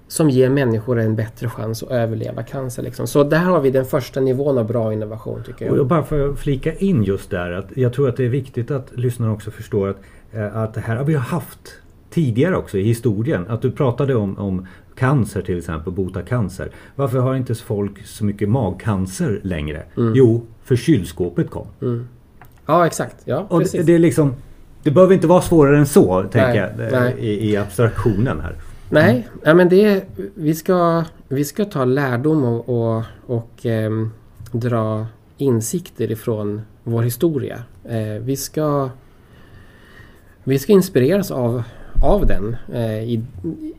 som ger människor en bättre chans att överleva cancer. Liksom. Så där har vi den första nivån av bra innovation tycker jag. Och bara för att flika in just där att jag tror att det är viktigt att lyssnarna också förstår att, eh, att det här har vi haft tidigare också i historien. Att du pratade om, om cancer till exempel, bota cancer. Varför har inte folk så mycket magcancer längre? Mm. Jo, för kylskåpet kom. Mm. Ja, exakt. Ja, och precis. Det, det, är liksom, det behöver inte vara svårare än så, tänker jag, nej. I, i, abstraktionen här. Nej, mm. ja, men det, vi, ska, vi ska ta lärdom och, och, och eh, dra insikter ifrån vår historia. Eh, vi, ska, vi ska inspireras av av den. Eh, I,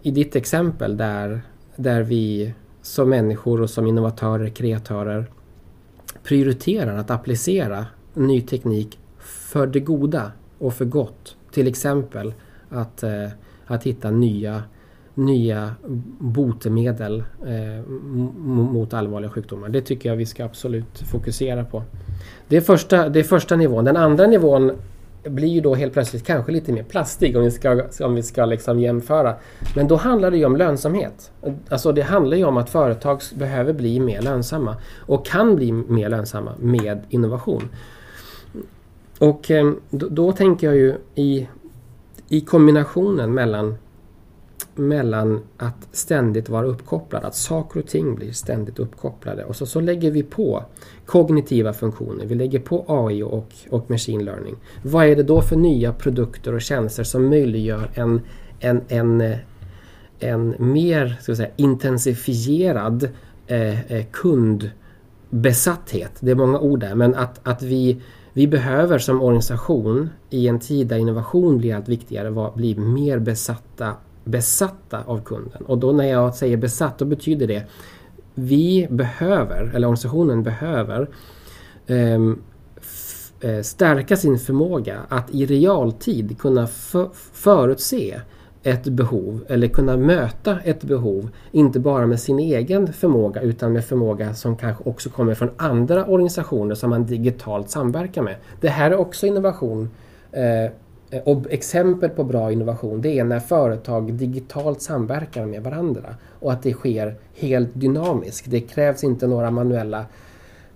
I ditt exempel där, där vi som människor och som innovatörer, kreatörer prioriterar att applicera ny teknik för det goda och för gott. Till exempel att, eh, att hitta nya nya botemedel eh, mot allvarliga sjukdomar. Det tycker jag vi ska absolut fokusera på. Det är första, det är första nivån. Den andra nivån blir ju då helt plötsligt kanske lite mer plastig om vi ska, om vi ska liksom jämföra. Men då handlar det ju om lönsamhet. Alltså det handlar ju om att företag behöver bli mer lönsamma och kan bli mer lönsamma med innovation. Och eh, då, då tänker jag ju i, i kombinationen mellan mellan att ständigt vara uppkopplad, att saker och ting blir ständigt uppkopplade. Och så, så lägger vi på kognitiva funktioner, vi lägger på AI och, och machine learning. Vad är det då för nya produkter och tjänster som möjliggör en, en, en, en mer ska säga, intensifierad eh, eh, kundbesatthet? Det är många ord där, men att, att vi vi behöver som organisation i en tid där innovation blir allt viktigare bli mer besatta besatta av kunden. Och då när jag säger besatt, då betyder det vi behöver, eller organisationen behöver um, stärka sin förmåga att i realtid kunna förutse ett behov eller kunna möta ett behov. Inte bara med sin egen förmåga utan med förmåga som kanske också kommer från andra organisationer som man digitalt samverkar med. Det här är också innovation eh, och exempel på bra innovation det är när företag digitalt samverkar med varandra och att det sker helt dynamiskt. Det krävs inte några manuella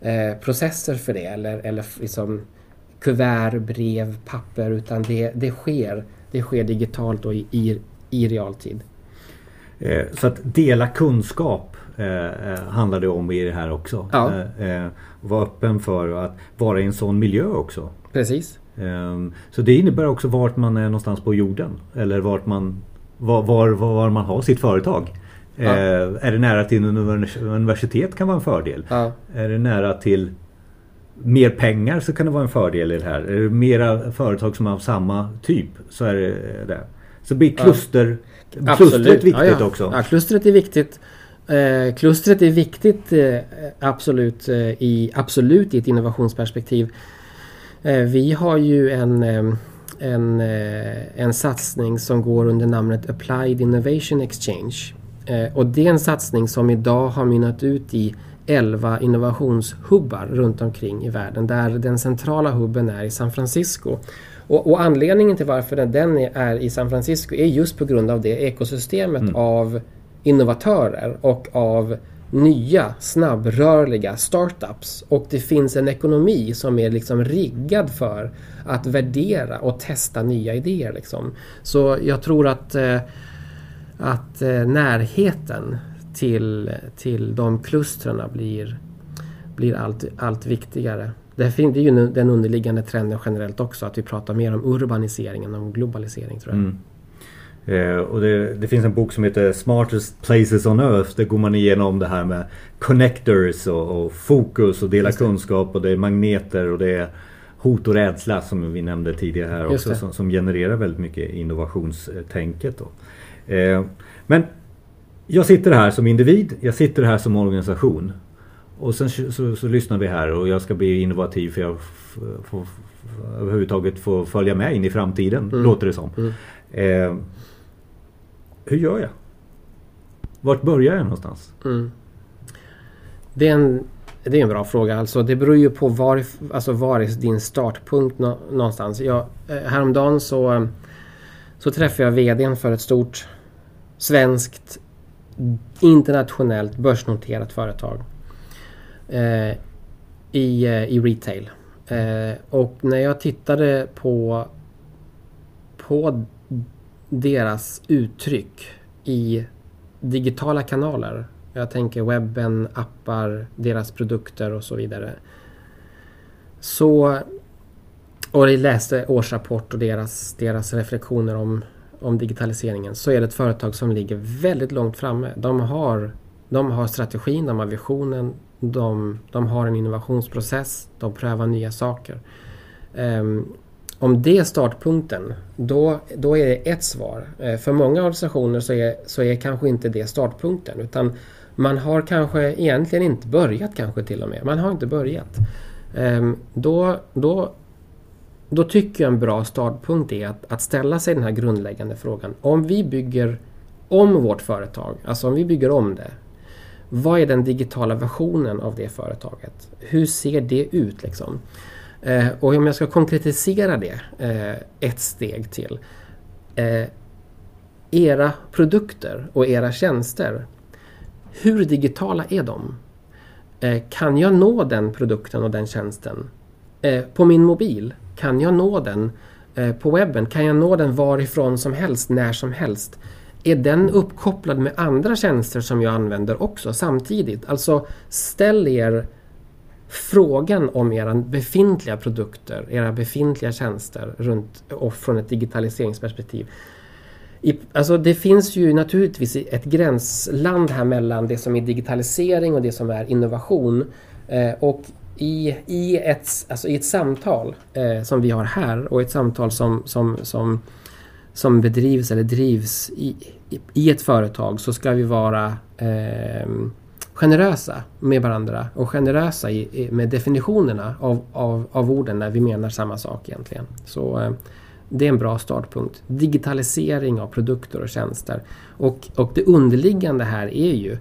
eh, processer för det eller, eller liksom kuvert, brev, papper utan det, det, sker, det sker digitalt och i, i, i realtid. Eh, så att dela kunskap eh, eh, handlar det om i det här också. Ja. Eh, vara öppen för att vara i en sån miljö också. Precis. Ehm, så det innebär också vart man är någonstans på jorden. Eller vart man, var, var, var man har sitt företag. Ja. Ehm, är det nära till universitet kan vara en fördel. Ja. Är det nära till mer pengar så kan det vara en fördel i det här. Är det mera företag som har samma typ så är det det. Så blir kluster, ja. klustret viktigt också. Ja, klustret är viktigt. Eh, klustret är viktigt eh, absolut, eh, i, absolut i ett innovationsperspektiv. Eh, vi har ju en, eh, en, eh, en satsning som går under namnet Applied Innovation Exchange. Och det är en satsning som idag har mynnat ut i 11 innovationshubbar runt omkring i världen där den centrala hubben är i San Francisco. Och, och anledningen till varför den är i San Francisco är just på grund av det ekosystemet mm. av innovatörer och av nya snabbrörliga startups och det finns en ekonomi som är liksom riggad för att värdera och testa nya idéer. Liksom. Så jag tror att, eh, att eh, närheten till, till de klustren blir, blir allt, allt viktigare. Det är ju den underliggande trenden generellt också att vi pratar mer om urbanisering än om globalisering tror jag. Mm. Eh, och det, det, finns en bok som heter Smartest Places on Earth. Där går man igenom det här med connectors och, och fokus och dela kunskap och det är magneter och det är hot och rädsla som vi nämnde tidigare här också som, som, genererar väldigt mycket innovationstänket. Då. Eh, men jag sitter här som individ, jag sitter här som organisation. Och sen så, så, så lyssnar vi här och jag ska bli innovativ för jag får överhuvudtaget få följa med in i framtiden, mm. låter det som. Mm. Eh, hur gör jag? Vart börjar jag någonstans? Mm. Det, är en, det är en bra fråga. Alltså, det beror ju på var, alltså, var är din startpunkt nå, någonstans. Jag, eh, häromdagen så, så träffade jag VDn för ett stort svenskt internationellt börsnoterat företag eh, i, eh, i retail. Eh, och när jag tittade på, på deras uttryck i digitala kanaler. Jag tänker webben, appar, deras produkter och så vidare. Så, och jag läste årsrapport och deras, deras reflektioner om, om digitaliseringen. Så är det ett företag som ligger väldigt långt framme. De har, de har strategin, de har visionen, de, de har en innovationsprocess, de prövar nya saker. Um, om det är startpunkten, då, då är det ett svar. Eh, för många organisationer så är, så är kanske inte det startpunkten utan man har kanske egentligen inte börjat kanske till och med. Man har inte börjat. Ehm, då, då, då tycker jag en bra startpunkt är att, att ställa sig den här grundläggande frågan. Om vi bygger om vårt företag, alltså om vi bygger om det. Vad är den digitala versionen av det företaget? Hur ser det ut liksom? Eh, och om jag ska konkretisera det eh, ett steg till. Eh, era produkter och era tjänster, hur digitala är de? Eh, kan jag nå den produkten och den tjänsten eh, på min mobil? Kan jag nå den eh, på webben? Kan jag nå den varifrån som helst, när som helst? Är den uppkopplad med andra tjänster som jag använder också samtidigt? Alltså ställ er frågan om era befintliga produkter, era befintliga tjänster runt och från ett digitaliseringsperspektiv. I, alltså det finns ju naturligtvis ett gränsland här mellan det som är digitalisering och det som är innovation. Eh, och i, i, ett, alltså i ett samtal eh, som vi har här och ett samtal som, som, som, som bedrivs eller drivs i, i, i ett företag så ska vi vara eh, generösa med varandra och generösa i, med definitionerna av, av, av orden när vi menar samma sak egentligen. Så eh, det är en bra startpunkt. Digitalisering av produkter och tjänster. Och, och det underliggande här är ju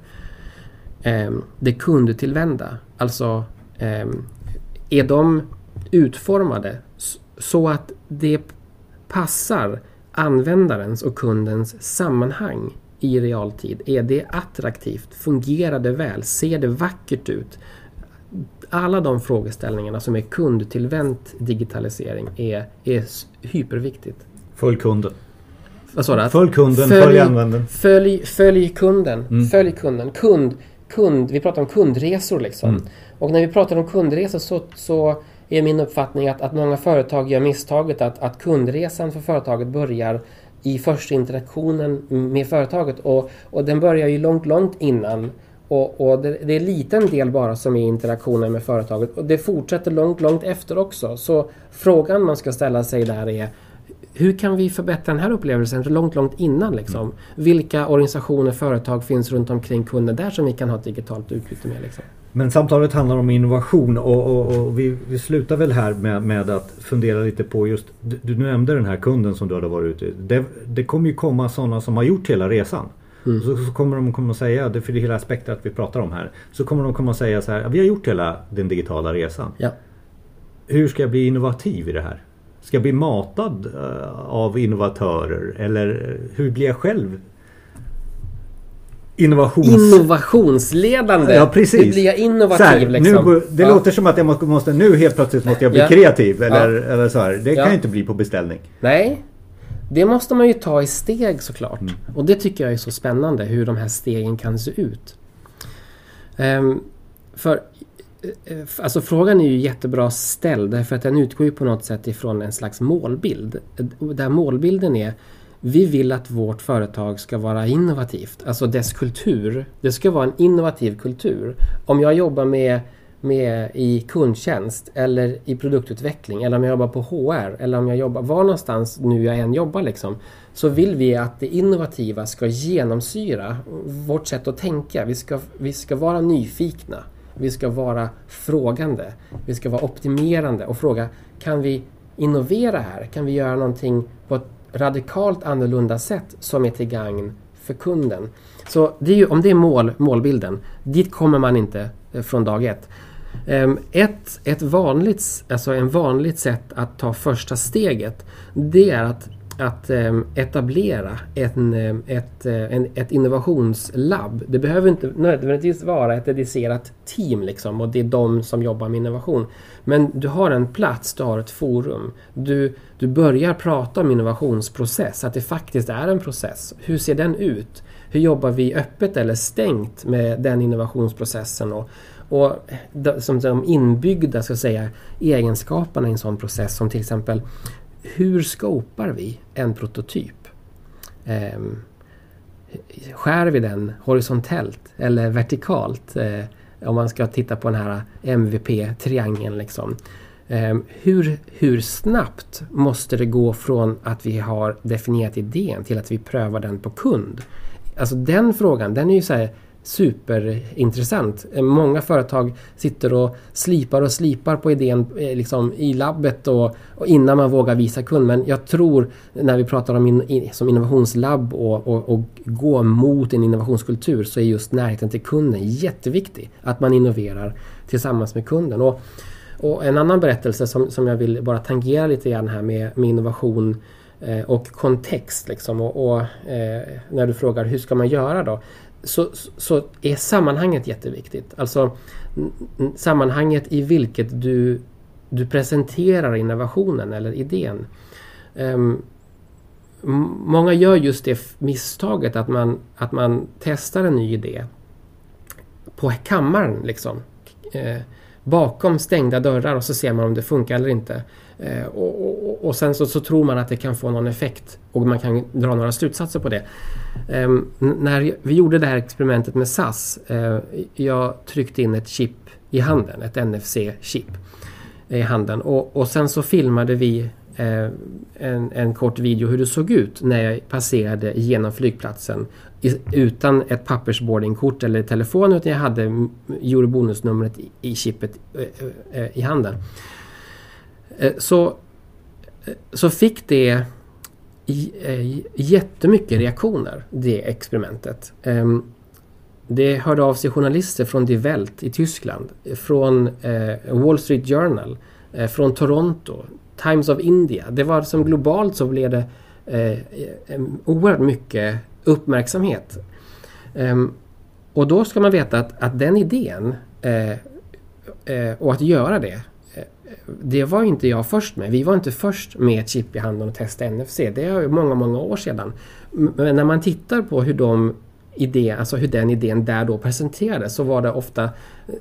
eh, det kundtillvända. Alltså eh, är de utformade så att det passar användarens och kundens sammanhang i realtid? Är det attraktivt? Fungerar det väl? Ser det vackert ut? Alla de frågeställningarna som är kundtillvänt digitalisering är, är hyperviktigt. Följ kunden. Vad sa du? Följ kunden, följ, följ användaren. Följ, följ kunden. Mm. Följ kunden. Kund, kund, vi pratar om kundresor liksom. Mm. Och när vi pratar om kundresor så, så är min uppfattning att, att många företag gör misstaget att, att kundresan för företaget börjar i första interaktionen med företaget. Och, och den börjar ju långt, långt innan. Och, och det, det, är en liten del bara som är interaktionen med företaget. Och det fortsätter långt, långt efter också. Så frågan man ska ställa sig där är hur kan vi förbättra den här upplevelsen långt, långt innan? Liksom? Mm. Vilka organisationer, företag finns runt omkring kunden där som vi kan ha ett digitalt utbyte med? Liksom? Men samtalet handlar om innovation och, och, och vi, vi, slutar väl här med, med, att fundera lite på just, du, du nämnde den här kunden som du hade varit ute det, det kommer ju komma sådana som har gjort hela resan. Mm. Så, så, kommer de komma att säga, det för det hela aspekter att vi pratar om här. Så kommer de komma att säga så här, vi har gjort hela den digitala resan. Ja. Hur ska jag bli innovativ i det här? Ska jag bli matad uh, av innovatörer? Eller hur blir jag själv Innovations... Innovationsledande. Ja, precis. Hur blir jag innovativ här, liksom? Nu, det ja. låter som att jag måste, nu helt plötsligt måste jag bli ja. kreativ. Eller, ja. eller så här. Det kan ju inte bli på beställning. Nej. Det måste man ju ta i steg såklart. Mm. Och det tycker jag är så spännande hur de här stegen kan se ut. Um, för eh, Eh, alltså frågan är ju jättebra ställd därför att den utgår ju på något sätt ifrån en slags målbild. Där målbilden är vi vill att vårt företag ska vara innovativt. Alltså dess kultur. Det ska vara en innovativ kultur. Om jag jobbar med, med i kundtjänst eller i produktutveckling eller om jag jobbar på HR eller om jag jobbar var någonstans nu jag än jobbar liksom. Så vill vi att det innovativa ska genomsyra vårt sätt att tänka. Vi ska, vi ska vara nyfikna. Vi ska vara frågande. Vi ska vara optimerande och fråga kan vi innovera här? Kan vi göra någonting på ett radikalt annorlunda sätt som är till gagn för kunden. Så det är ju, om det är mål, målbilden, dit kommer man inte eh, från dag ett. Ehm, ett, ett vanligt, alltså en vanligt sätt att ta första steget det är att att ehm, etablera en, ehm, ett, eh, en, ett innovationslabb. Det behöver inte nödvändigtvis vara ett dedicerat team liksom, och det är de som jobbar med innovation. Men du har en plats, du har ett forum. Du, du börjar prata om innovationsprocess, att det faktiskt är en process. Hur ser den ut? Hur jobbar vi öppet eller stängt med den innovationsprocessen? Och, och som de inbyggda ska säga, egenskaperna i en sån process som till exempel hur skapar vi en prototyp? Eh, skär vi den horisontellt eller vertikalt? Eh, om man ska titta på den här MVP-triangeln. Liksom. Eh, hur, hur snabbt måste det gå från att vi har definierat idén till att vi prövar den på kund? Alltså den frågan, den är ju så här, superintressant. Många företag sitter och slipar och slipar på idén eh, liksom, i labbet och, och, innan man vågar visa kund. Men jag tror när vi pratar om in, som innovationslabb och, och, och, gå mot en innovationskultur så är just närheten till kunden jätteviktig. Att man innoverar tillsammans med kunden. Och, och en annan berättelse som, som jag vill bara tangera lite grann här med, med innovation eh, och kontext. Liksom. Och, och eh, när du frågar hur ska man göra då? Så, så är sammanhanget jätteviktigt. Alltså sammanhanget i vilket du, du presenterar innovationen eller idén. Um, många gör just det misstaget att man, att man testar en ny idé på kammaren liksom. Eh, bakom stängda dörrar och så ser man om det funkar eller inte. Eh, och, och, och, sen så, så, tror man att det kan få någon effekt och man kan dra några slutsatser på det. Ehm, när vi gjorde det här experimentet med SAS, eh, jag tryckte in ett chip i handen, ett NFC-chip eh, i handen och, och sen så filmade vi eh, en, en, kort video hur det såg ut när jag passerade genom flygplatsen utan ett pappersboardingkort eller telefon utan jag hade eurobonusnumret i, i chippet eh, eh, eh i handen. Eh, så, eh, så fick det eh, jättemycket reaktioner, det experimentet. Ehm, det hörde av sig journalister från Die Welt i Tyskland, från Wall Street Journal, från Toronto, Times of India. Det var som globalt så blev det oerhört mycket uppmärksamhet. Ehm, och då ska man veta att, att den idén och att göra det det var inte jag först med. Vi var inte först med ett chip i handen och testa NFC. Det är många, många år sedan. Men när man tittar på hur de idé, alltså hur den idén där då presenterades så var det ofta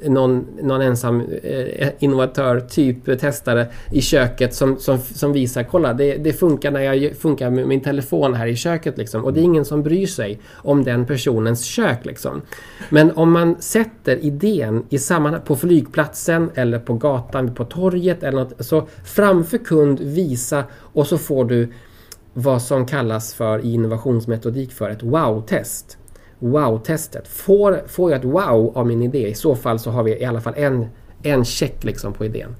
någon, någon ensam eh, innovatör, typ testare i köket som, som, som visar kolla det, det funkar när jag funkar med min telefon här i köket liksom. Och det är ingen som bryr sig om den personens kök liksom. Men om man sätter idén i sammanhang på flygplatsen eller på gatan, på torget eller något, så framför kund visa och så får du vad som kallas för i innovationsmetodik för ett wow-test wow-testet. Får, får jag ett wow av min idé, i så fall så har vi i alla fall en, en check liksom på idén.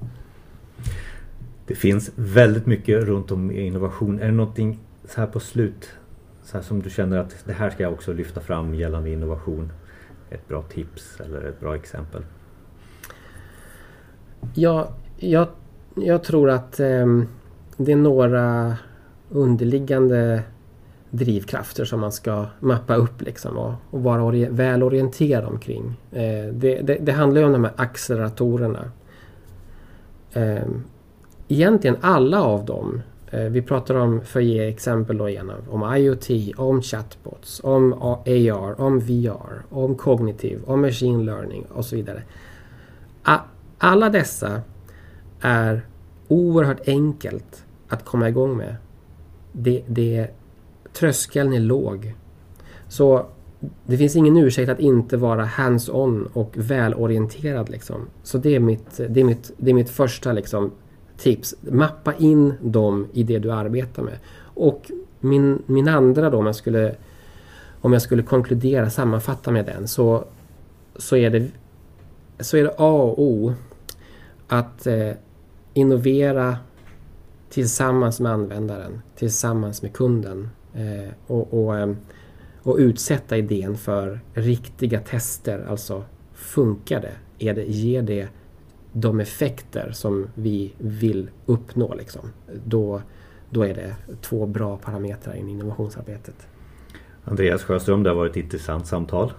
Det finns väldigt mycket runt om i innovation. Är det någonting så här på slut så här som du känner att det här ska jag också lyfta fram gällande innovation? Ett bra tips eller ett bra exempel? Ja, jag, jag tror att eh, det är några underliggande drivkrafter som man ska mappa upp liksom och, och vara ori väl orienterad omkring. Eh, det, det, det, handlar ju om de här acceleratorerna. Eh, egentligen alla av dem. Eh, vi pratar om, för att ge exempel då igen, om IoT, om chatbots, om AR, om VR, om kognitiv, om machine learning och så vidare. A alla dessa är oerhört enkelt att komma igång med. Det, det tröskeln är låg. Så det finns ingen ursäkt att inte vara hands-on och välorienterad. Liksom. Så det är mitt, det är mitt, det är mitt första liksom, tips. Mappa in dem i det du arbetar med. Och min, min andra då, om jag skulle, om jag skulle konkludera, sammanfatta med den, så, så, är, det, så är det A och O att eh, innovera tillsammans med användaren, tillsammans med kunden. Eh, och, och, ehm, och, utsätta idén för riktiga tester. Alltså funkar det? Är det ger det de effekter som vi vill uppnå? Liksom? Då, då är det två bra parametrar i innovationsarbetet. Andreas Sjöström, det har varit ett intressant samtal.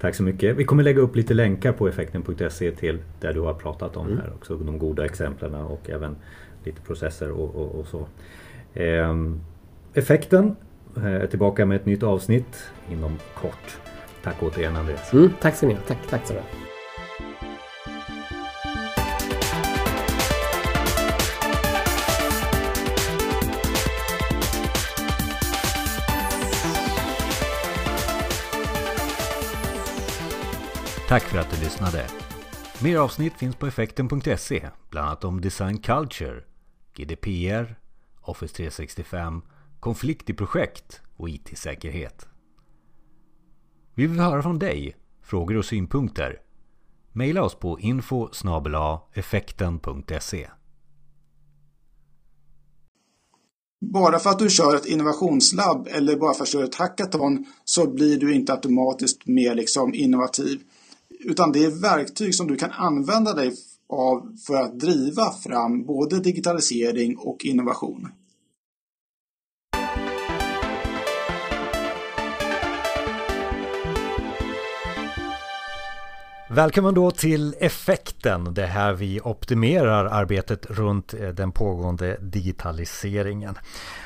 Tack så mycket. Vi kommer lägga upp lite länkar på effekten.se till där du har pratat om mm. här också. De goda exemplen och även lite processer och, och, och så. Ehm, Effekten eh, är tillbaka med ett nytt avsnitt inom kort. Tack återigen Andreas. Mm, tack ska ni ha. Tack, tack så mycket. Tack för att du lyssnade. Mer avsnitt finns på effekten.se, bland annat om design culture, GDPR, Office 365 konflikt i projekt och IT-säkerhet. Vi vill höra från dig. frågor och synpunkter? Maila oss på info effekten.se. Bara för att du kör ett innovationslabb eller bara för att du kör ett hackathon så blir du inte automatiskt mer liksom innovativ. Utan det är verktyg som du kan använda dig av för att driva fram både digitalisering och innovation. Välkommen då till Effekten, det här vi optimerar arbetet runt eh, den pågående digitaliseringen.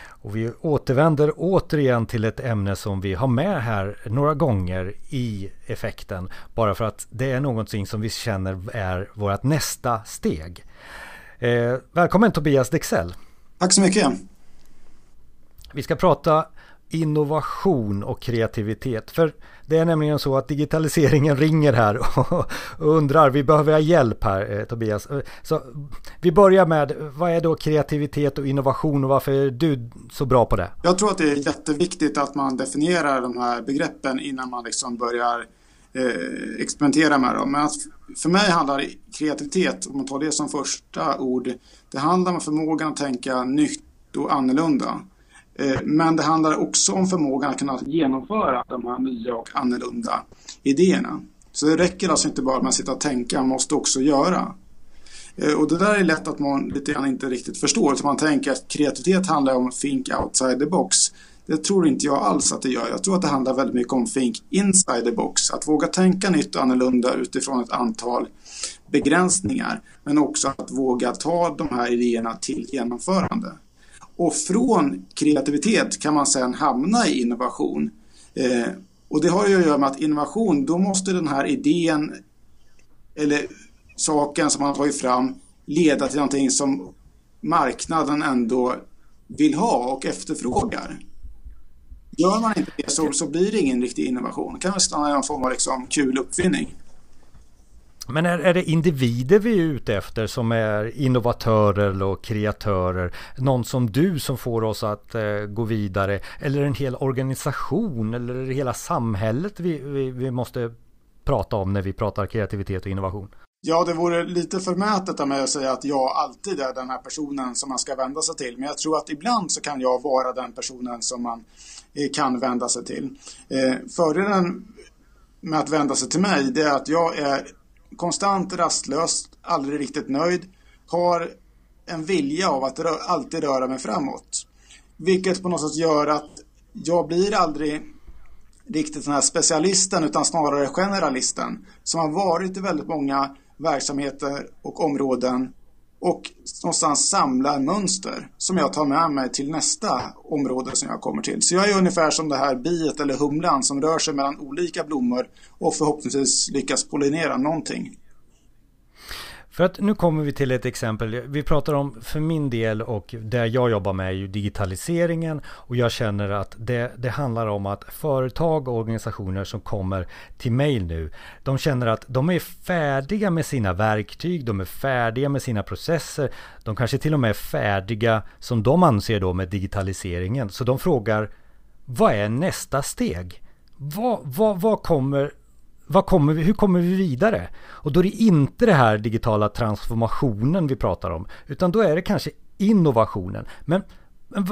Och vi återvänder återigen till ett ämne som vi har med här några gånger i effekten. Bara för att det är någonting som vi känner är vårt nästa steg. Eh, välkommen Tobias Dexell. Tack så mycket. Vi ska prata innovation och kreativitet. För det är nämligen så att digitaliseringen ringer här *laughs* och undrar, vi behöver ha hjälp här eh, Tobias. Eh, så vi börjar med, vad är då kreativitet och innovation och varför är du så bra på det? Jag tror att det är jätteviktigt att man definierar de här begreppen innan man liksom börjar eh, experimentera med dem. Men för mig handlar kreativitet, om man tar det som första ord, det handlar om förmågan att tänka nytt och annorlunda. Eh, men det handlar också om förmågan att kunna genomföra de här nya och annorlunda idéerna. Så det räcker alltså inte bara med att sitta och tänka, man måste också göra. Eh, och det där är lätt att man lite grann inte riktigt förstår. Så man tänker att kreativitet handlar om think outside the box. Det tror inte jag alls att det gör. Jag tror att det handlar väldigt mycket om think inside the box. Att våga tänka nytt och annorlunda utifrån ett antal begränsningar. Men också att våga ta de här idéerna till genomförande. Och från kreativitet kan man sedan hamna i innovation. Eh, och det har ju att göra med att innovation, då måste den här idén eller saken som man har tagit fram leda till någonting som marknaden ändå vill ha och efterfrågar. Gör man inte det så, så blir det ingen riktig innovation. Det kan väl stanna i någon form av liksom kul uppfinning. Men är, är det individer vi är ute efter som är innovatörer och kreatörer? Någon som du som får oss att eh, gå vidare? Eller en hel organisation eller är det hela samhället vi, vi, vi måste prata om när vi pratar kreativitet och innovation? Ja, det vore lite förmätet av mig att säga att jag alltid är den här personen som man ska vända sig till. Men jag tror att ibland så kan jag vara den personen som man eh, kan vända sig till. Eh, fördelen med att vända sig till mig, det är att jag är konstant rastlös, aldrig riktigt nöjd, har en vilja av att rö alltid röra mig framåt. Vilket på något sätt gör att jag blir aldrig riktigt den här specialisten utan snarare generalisten som har varit i väldigt många verksamheter och områden och någonstans samlar mönster som jag tar med mig till nästa område som jag kommer till. Så jag är ungefär som det här biet eller humlan som rör sig mellan olika blommor och förhoppningsvis lyckas pollinera någonting. För att nu kommer vi till ett exempel. Vi pratar om för min del och det jag jobbar med är ju digitaliseringen och jag känner att det, det handlar om att företag och organisationer som kommer till mig nu, de känner att de är färdiga med sina verktyg, de är färdiga med sina processer, de kanske till och med är färdiga som de anser då med digitaliseringen. Så de frågar, vad är nästa steg? Vad, vad, vad kommer vad kommer vi, hur kommer vi vidare? Och då är det inte det här digitala transformationen vi pratar om, utan då är det kanske innovationen. Men,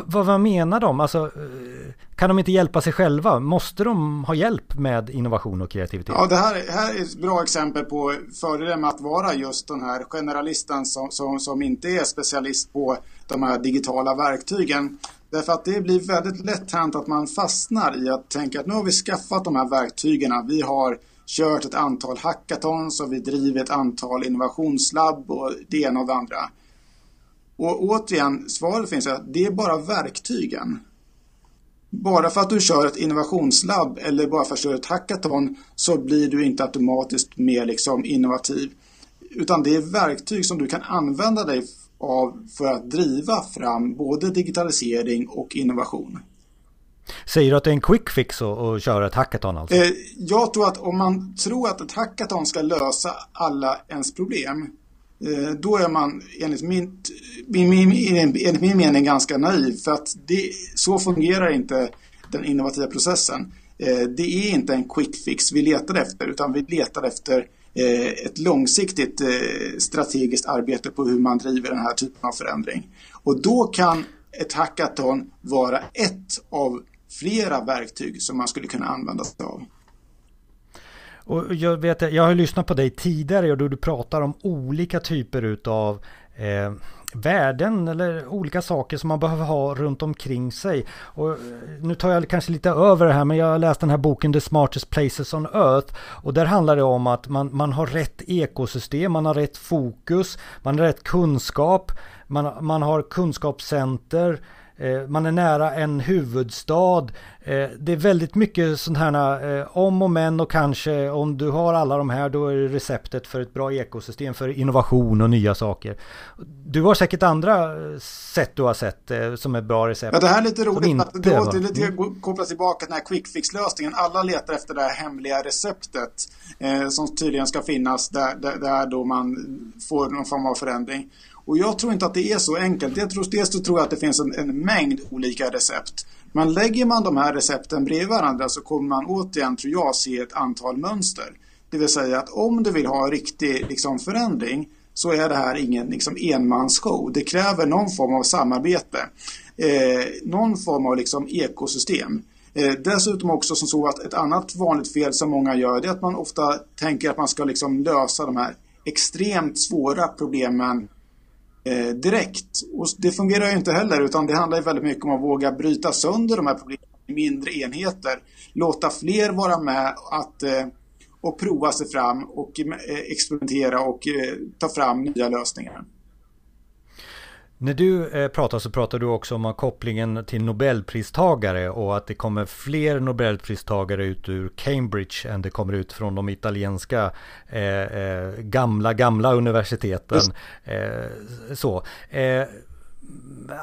vad, vad menar de? Alltså, eh, kan de inte hjälpa sig själva? Måste de ha hjälp med innovation och kreativitet? Ja, det här, här är ett bra exempel på fördelen med att vara just den här generalisten som, som, som inte är specialist på de här digitala verktygen. Därför att det blir väldigt lätt hänt att man fastnar i att tänka att nu har vi skaffat de här verktygen. Vi har kört ett antal hackathons och vi driver ett antal innovationslabb och det ena och det andra. Och återigen, svaret finns att det är bara verktygen. Bara för att du kör ett innovationslabb eller bara för att du kör ett hackathon så blir du inte automatiskt mer liksom innovativ. Utan det är verktyg som du kan använda dig av för att driva fram både digitalisering och innovation. Säger du att det är en quick fix att köra ett hackathon alltså? Eh, jag tror att om man tror att ett hackathon ska lösa alla ens problem eh, då är man enligt min, min, min, enligt min mening ganska naiv för att det, så fungerar inte den innovativa processen. eh, det är inte en quick fix vi letar efter utan vi letar efter eh, ett långsiktigt eh, strategiskt arbete på hur man driver den här typen av förändring. Och då kan ett hackathon vara ett av flera verktyg som man skulle kunna använda sig av. Och jag, vet, jag har lyssnat på dig tidigare och då du pratar om olika typer utav eh, värden eller olika saker som man behöver ha runt omkring sig. Och eh, nu tar jag kanske lite över det här men jag har läst den här boken The Smartest Places on Earth och där handlar det om att man, man har rätt ekosystem, man har rätt fokus, man har rätt kunskap, man, man har kunskapscenter Eh, man är nära en huvudstad. Eh, det är väldigt mycket sådana här eh, om och men och kanske om du har alla de här då är det receptet för ett bra ekosystem för innovation och nya saker. Du har säkert andra sätt du har sett som är bra recept. Ja, det här är lite roligt. Inte, det låter lite mm. kopplas tillbaka till den här quick fix-lösningen. Alla letar efter det här hemliga receptet eh, som tydligen ska finnas där, där, där då man får någon form av förändring. Och jag tror inte att det är så enkelt. Jag tror, dels så tror jag att det finns en, en mängd olika recept. Men lägger man de här recepten bredvid varandra så kommer man återigen, tror jag, se ett antal mönster. Det vill säga att om du vill ha en riktig liksom, förändring så är det här ingen liksom, enmansshow. Det kräver någon form av samarbete. Eh, någon form av liksom, ekosystem. Eh, dessutom också som så att ett annat vanligt fel som många gör det är att man ofta tänker att man ska liksom, lösa de här extremt svåra problemen eh, direkt. Och det fungerar ju inte heller utan det handlar ju väldigt mycket om att våga bryta sönder de här problemen i mindre enheter. Låta fler vara med att, eh, och prova sig fram och eh, experimentera och eh, ta fram nya lösningar. När du eh, pratar så pratar du också om kopplingen till Nobelpristagare och att det kommer fler Nobelpristagare ut ur Cambridge än det kommer ut från de italienska eh, eh, gamla, gamla universiteten. Eh, så.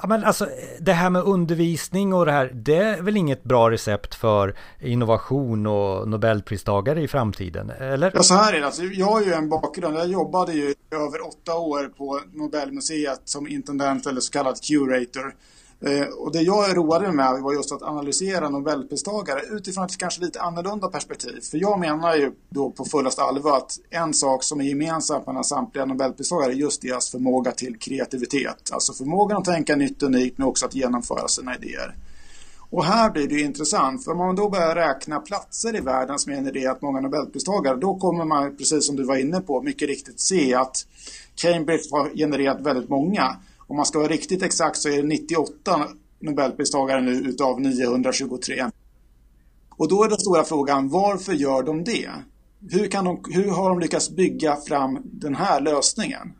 Ja, men alltså, det här med undervisning och det här, det är väl inget bra recept för innovation och Nobelpristagare i framtiden? Eller? Ja, så här är det. Alltså, jag har ju en bakgrund. Jag jobbade ju över åtta år på Nobelmuseet som intendent eller så kallad curator. Eh, och det jag roade mig med var just att analysera Nobelpristagare utifrån ett kanske lite annorlunda perspektiv. För jag menar ju då på fullaste allvar att en sak som är gemensam mellan samtliga Nobelpristagare är just deras förmåga till kreativitet. Alltså förmågan att tänka nytt och unikt men också att genomföra sina idéer. Och här blir det intressant, för om man då börjar räkna platser i världen som genererat många Nobelpristagare, då kommer man, precis som du var inne på, mycket riktigt se att Cambridge har genererat väldigt många. Om man ska vara riktigt exakt så är det 98 Nobelpristagare nu utav 923. Och då är den stora frågan, varför gör de det? Hur, kan de, hur har de lyckats bygga fram den här lösningen?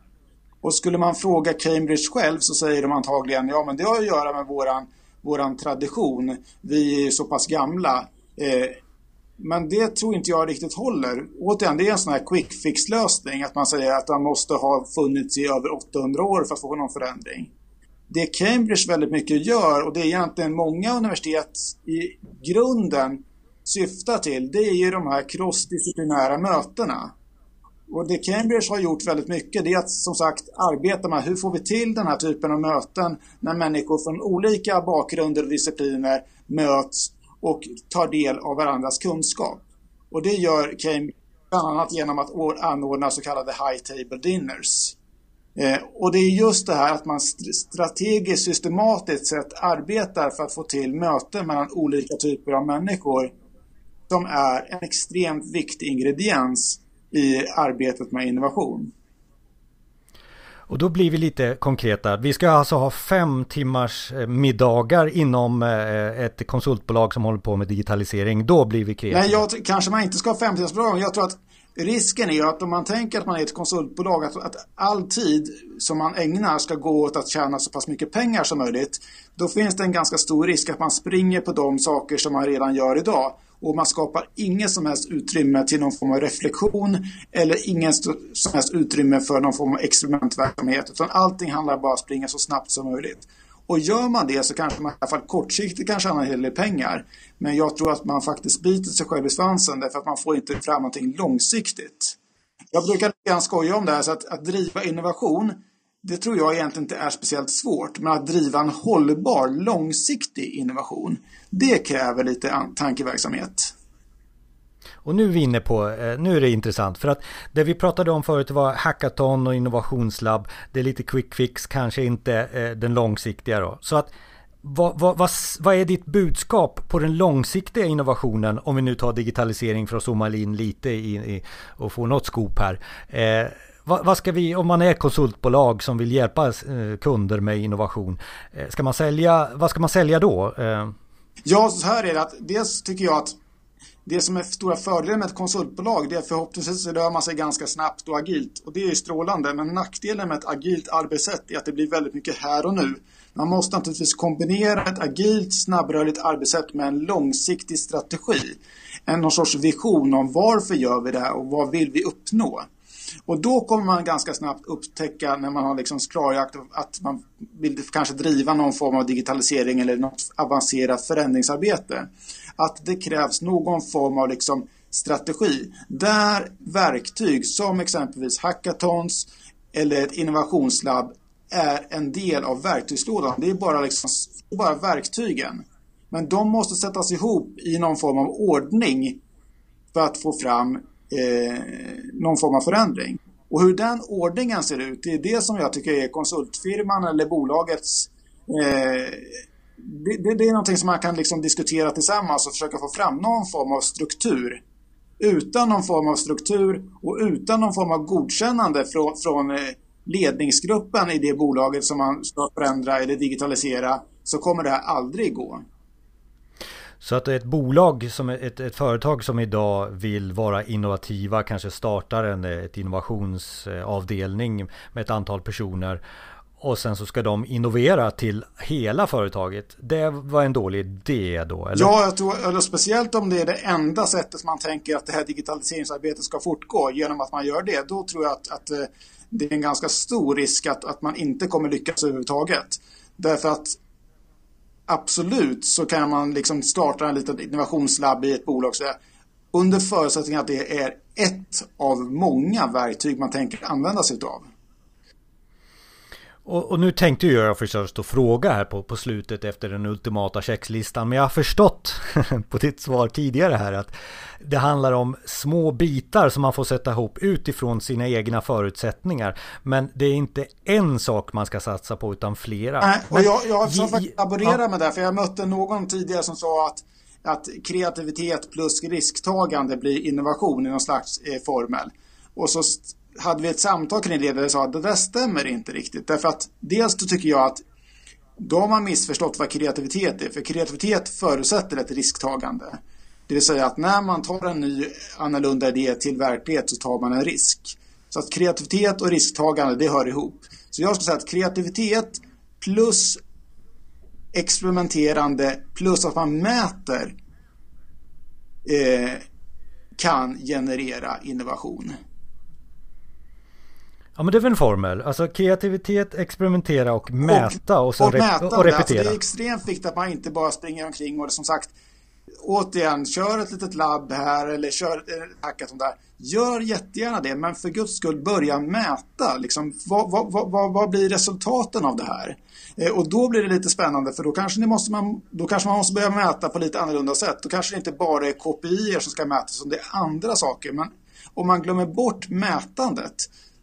Och skulle man fråga Cambridge själv så säger de antagligen, ja men det har att göra med våran, våran tradition. Vi är så pass gamla. Eh, men det tror inte jag riktigt håller. Återigen, det är en sån här quick fix lösning att man säger att den måste ha funnits i över 800 år för att få någon förändring. Det Cambridge väldigt mycket gör och det är egentligen många universitet i grunden syftar till, det är ju de här crossdisciplinära mötena. Och det Cambridge har gjort väldigt mycket det är att som sagt arbeta med hur får vi till den här typen av möten när människor från olika bakgrunder och discipliner möts och tar del av varandras kunskap. Och det gör Cambridge bland annat genom att anordna så kallade high table dinners. Eh, och det är just det här att man strategiskt systematiskt sett arbetar för att få till möten mellan olika typer av människor som är en extremt viktig ingrediens i arbetet med innovation. Och då blir vi lite konkreta. Vi ska alltså ha fem timmars eh, middagar inom eh, ett konsultbolag som håller på med digitalisering. Då blir vi kreativa. Nej, jag, kanske man inte ska ha fem timmars middagar. Jag tror att risken är att om man tänker att man är ett konsultbolag, att, att all tid som man ägnar ska gå åt att tjäna så pass mycket pengar som möjligt. Då finns det en ganska stor risk att man springer på de saker som man redan gör idag och man skapar inget som helst utrymme till någon form av reflektion eller ingen som helst utrymme för någon form av experimentverksamhet utan allting handlar bara om att springa så snabbt som möjligt. Och gör man det så kanske man i alla fall kortsiktigt kan tjäna en hel del pengar. Men jag tror att man faktiskt biter sig själv i svansen därför att man får inte fram någonting långsiktigt. Jag brukar gärna skoja om det här, så att, att driva innovation det tror jag egentligen inte är speciellt svårt. Men att driva en hållbar, långsiktig innovation, det kräver lite tankeverksamhet. Och nu är vi inne på, eh, nu är det intressant för att det vi pratade om förut var hackathon och innovationslabb. Det är lite quick fix, kanske inte eh, den långsiktiga då. Så att vad, vad, vad, vad, är ditt budskap på den långsiktiga innovationen om vi nu tar digitalisering för att zooma in lite i, i och få något skop här. Eh, vad, vad, ska vi, om man är konsultbolag som vill hjälpa eh, kunder med innovation, eh, ska man sälja, vad ska man sälja då? Eh, ja, så här är det att dels tycker jag att det som är stora fördelen med ett konsultbolag det är förhoppningsvis så rör man sig ganska snabbt och agilt. Och det är strålande. Men nackdelen med ett agilt arbetssätt är att det blir väldigt mycket här och nu. Man måste naturligtvis kombinera ett agilt, snabbrörligt arbetssätt med en långsiktig strategi. En någon sorts vision om varför gör vi det här och vad vill vi uppnå. Och då kommer man ganska snabbt upptäcka när man har liksom klarlagt att man vill kanske driva någon form av digitalisering eller något avancerat förändringsarbete. Att det krävs någon form av liksom strategi där verktyg som exempelvis hackathons eller ett innovationslabb är en del av verktygslådan. Det är bara, liksom, bara verktygen. Men de måste sättas ihop i någon form av ordning för att få fram eh, någon form av förändring. Och hur den ordningen ser ut, det är det som jag tycker är konsultfirman eller bolagets eh, det, det, det, är någonting som man kan liksom diskutera tillsammans och försöka få fram någon form av struktur. Utan någon form av struktur och utan någon form av godkännande från, från eh, ledningsgruppen i det bolaget som man ska förändra eller digitalisera så kommer det här aldrig gå. Så att ett bolag, som ett, ett företag som idag vill vara innovativa, kanske startar en ett innovationsavdelning med ett antal personer och sen så ska de innovera till hela företaget. Det var en dålig idé då? Eller? Ja, jag tror, eller speciellt om det är det enda sättet som man tänker att det här digitaliseringsarbetet ska fortgå genom att man gör det. Då tror jag att, att eh, det är en ganska stor risk att, att man inte kommer lyckas överhuvudtaget. Därför att absolut så kan man liksom starta en liten innovationslabb i ett bolag så under förutsättning att det är ett av många verktyg man tänker använda sig av. Och, och, nu tänkte jag förstås att fråga här på, på slutet efter den ultimata checklistan. Men jag har förstått *laughs* på ditt svar tidigare här att det handlar om små bitar som man får sätta ihop utifrån sina egna förutsättningar. Men det är inte en sak man ska satsa på utan flera. Nej, och jag, jag har faktiskt laborera ja. med det. För jag mötte någon tidigare som sa att att kreativitet plus risktagande blir innovation i någon slags eh, formel. Och så hade vi ett samtal kring det där jag sa att det där stämmer inte riktigt. Därför att dels då tycker jag att då har man missförstått vad kreativitet är. För kreativitet förutsätter ett risktagande. Det vill säga att när man tar en ny annorlunda idé till verklighet så tar man en risk. Så att kreativitet och risktagande det hör ihop. Så jag skulle säga att kreativitet plus experimenterande plus att man mäter eh, kan generera innovation. Ja men det är väl en formel. Alltså kreativitet, experimentera och mäta och, och, och, mätande, och repetera. Alltså det är extremt viktigt att man inte bara springer omkring och som sagt återigen, kör ett litet labb här eller kör hackathon där. Gör jättegärna det, men för guds skull börja mäta. Liksom, vad, vad, vad, vad blir resultaten av det här? Eh, och då blir det lite spännande för då kanske, måste man, då kanske man måste börja mäta på lite annorlunda sätt. Då kanske det inte bara är KPI som ska mätas, utan det är andra saker. Men om man glömmer bort mätandet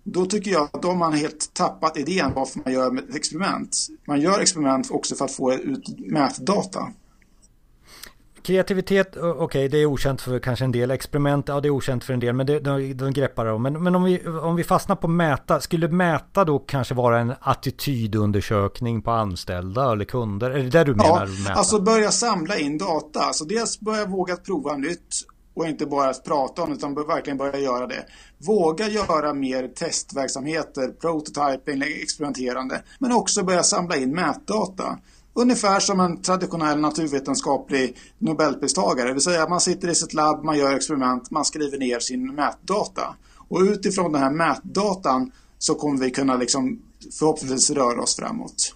då tycker jag att då har man helt tappat idén varför man gör ett experiment. Man gör experiment också för att få ut mätdata. Kreativitet, okej okay, det är okänt för kanske en del. Experiment, ja det är okänt för en del. Men det, de, de greppar de. Men, men om, vi, om vi fastnar på mäta, skulle mäta då kanske vara en attitydundersökning på anställda eller kunder? Är det det du menar? Ja, alltså börja samla in data. Alltså dels börja våga prova nytt och inte bara prata om det utan verkligen börja göra det. Våga göra mer testverksamheter, prototyping, experimenterande, men också börja samla in mätdata. Ungefär som en traditionell naturvetenskaplig Nobelpristagare, det vill säga man sitter i sitt labb, man gör experiment, man skriver ner sin mätdata. Och utifrån den här mätdatan så kommer vi kunna liksom förhoppningsvis röra oss framåt.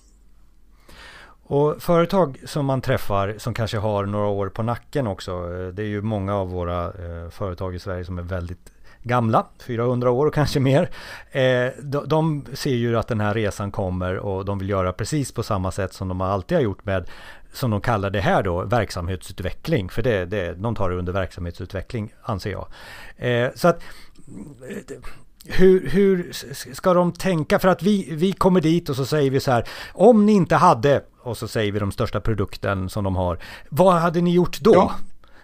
Och företag som man träffar som kanske har några år på nacken också. Eh, det är ju många av våra eh, företag i Sverige som är väldigt gamla, 400 år och kanske mer. Eh, de, ser ju att den här resan kommer och de vill göra precis på samma sätt som de alltid har gjort med, som de kallar det här då, verksamhetsutveckling. För det, det, de tar det under verksamhetsutveckling, anser jag. Så att hur, hur ska de tänka? För att vi, vi kommer dit och så säger vi så här. Om ni inte hade, och så säger vi de största produkten som de har. Vad hade ni gjort då? Ja.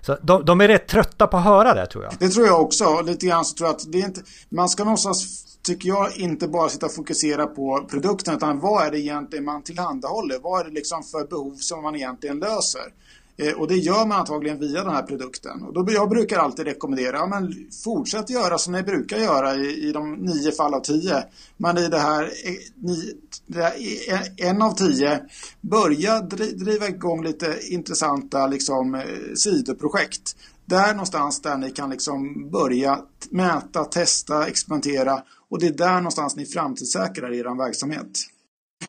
Så de, de, är rätt trötta på att höra det tror jag. Det tror jag också. Lite grann så tror jag att det är inte, man ska någonstans, tycker jag, inte bara sitta och fokusera på produkten utan vad är det egentligen man tillhandahåller? Vad är det liksom för behov som man egentligen löser? Eh, och det gör man antagligen via den här produkten. Och då, jag brukar alltid rekommendera, ja, men fortsätt göra som ni brukar göra i, i de nio fall av tio. Men i det här, eh, ni, det här eh, en av tio, börja driva igång lite intressanta liksom, sidoprojekt. Där någonstans där ni kan liksom börja mäta, testa, experimentera och det är där någonstans ni framtidssäkrar er verksamhet.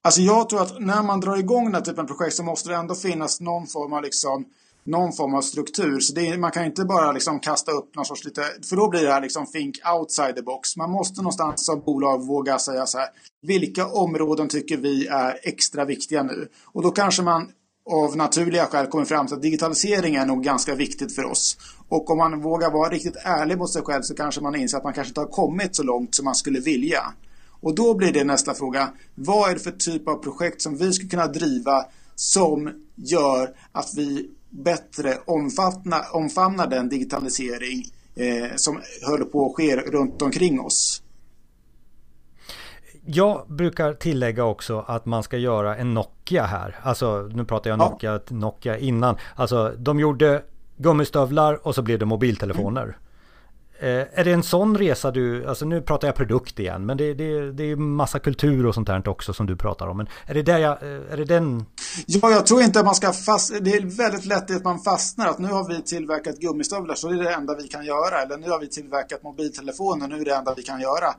Alltså jag tror att när man drar igång den här typen av projekt så måste det ändå finnas någon form av liksom någon form av struktur. Så är, man kan inte bara liksom kasta upp någon sorts lite, för då blir det här liksom think outside the box. Man måste någonstans som bolag våga säga så här, vilka områden tycker vi är extra viktiga nu? Och då kanske man av naturliga skäl kommer fram till att digitalisering är nog ganska viktigt för oss. Och om man vågar vara riktigt ärlig mot sig själv så kanske man inser att man kanske inte har kommit så långt som man skulle vilja. Och då blir det nästa fråga. Vad är det för typ av projekt som vi skulle kunna driva som gör att vi bättre omfamnar, omfamnar den digitalisering eh, som håller på att ske runt omkring oss? Jag brukar tillägga också att man ska göra en Nokia här. Alltså nu pratar jag Nokia, ja. Nokia innan. Alltså de gjorde gummistövlar och så blev det mobiltelefoner. Mm. Eh, är det en sån resa du, alltså nu pratar jag produkt igen, men det, det, det är massa kultur och sånt här också som du pratar om. Men är det, där jag, eh, är det den? Ja, jag tror inte att man ska fast... Det är väldigt lätt att man fastnar. Att nu har vi tillverkat gummistövlar så det är det enda vi kan göra. Eller nu har vi tillverkat mobiltelefoner, nu är det det enda vi kan göra.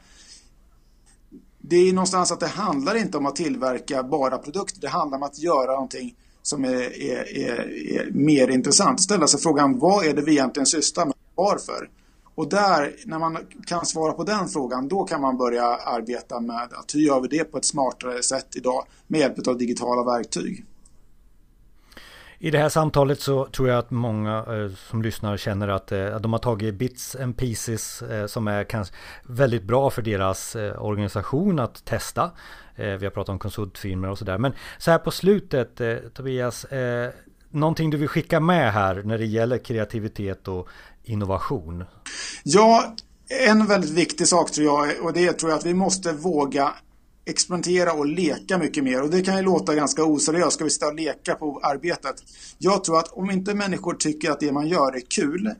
Det är någonstans att det handlar inte om att tillverka bara produkter. Det handlar om att göra någonting som är, är, är, är mer intressant. Ställa sig frågan, vad är det vi egentligen sysslar med? Varför? Och där, när man kan svara på den frågan, då kan man börja arbeta med att hur gör vi det på ett smartare sätt idag med hjälp av digitala verktyg. I det här samtalet så tror jag att många eh, som lyssnar känner att eh, de har tagit bits and pieces eh, som är kanske väldigt bra för deras eh, organisation att testa. Eh, vi har pratat om konsultfirmor och sådär. Men så här på slutet eh, Tobias, någonting du vill skicka med här när det gäller kreativitet och innovation? Ja, en väldigt viktig sak tror jag och det tror jag att vi måste våga experimentera och leka mycket mer. Och det kan ju låta ganska oseriöst. Ska vi sitta och leka på arbetet? Jag tror att om inte människor tycker att det man gör är kul,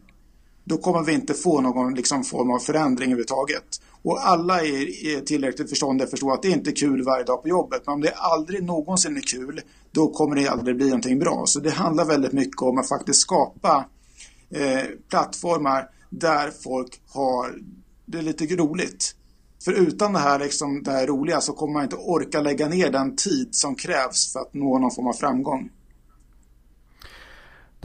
då kommer vi inte få någon liksom, form av förändring överhuvudtaget. Och alla är, är tillräckligt förståndiga att förstå att det inte är kul varje dag på jobbet. Men om det aldrig någonsin är kul, då kommer det aldrig bli någonting bra. Så det handlar väldigt mycket om att faktiskt skapa eh, plattformar där folk har det lite roligt. För utan det här, liksom, det här roliga så kommer man inte orka lägga ner den tid som krävs för att nå någon form av framgång.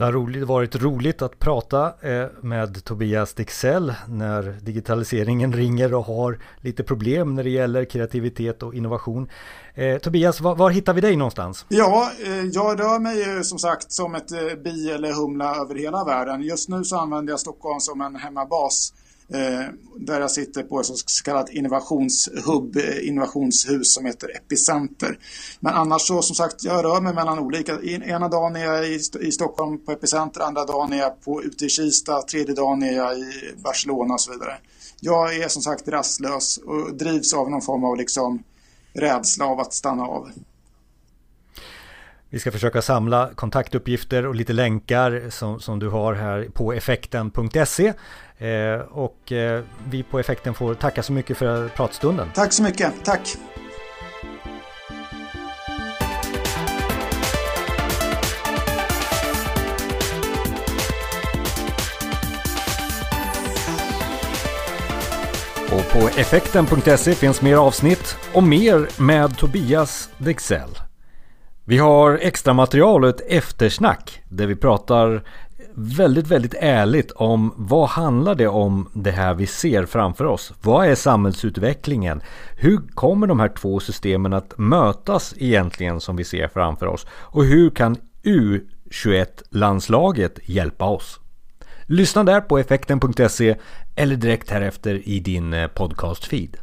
Det har varit roligt att prata eh, med Tobias Dixell när digitaliseringen ringer och har lite problem när det gäller kreativitet och innovation. Eh, Tobias, var, var, hittar vi dig någonstans? Ja, eh, jag rör mig som sagt som ett bi eller humla över hela världen. Just nu så använder jag Stockholm som en hemmabas Eh, där jag sitter på ett så kallat innovationshubb, eh, innovationshus som heter Epicenter. Men annars så som sagt, jag rör mig mellan olika. Ena dagen är jag i, Stockholm på Epicenter, andra dagen är jag på, ute i Kista, tredje dagen är jag i Barcelona och så vidare. Jag är som sagt rastlös och drivs av någon form av liksom rädsla av att stanna av. Vi ska försöka samla kontaktuppgifter och lite länkar som, som du har här på effekten.se. Eh, och eh, vi på Effekten får tacka så mycket för pratstunden. Tack så mycket, tack! Och på effekten.se finns mer avsnitt och mer med Tobias Dexell. Vi har extra material och ett eftersnack där vi pratar väldigt, väldigt ärligt om vad handlar det om det här vi ser framför oss? Vad är samhällsutvecklingen? Hur kommer de här två systemen att mötas egentligen som vi ser framför oss? Och hur kan U21-landslaget hjälpa oss? Lyssna där på effekten.se eller direkt härefter i din podcastfeed. podcast-feed.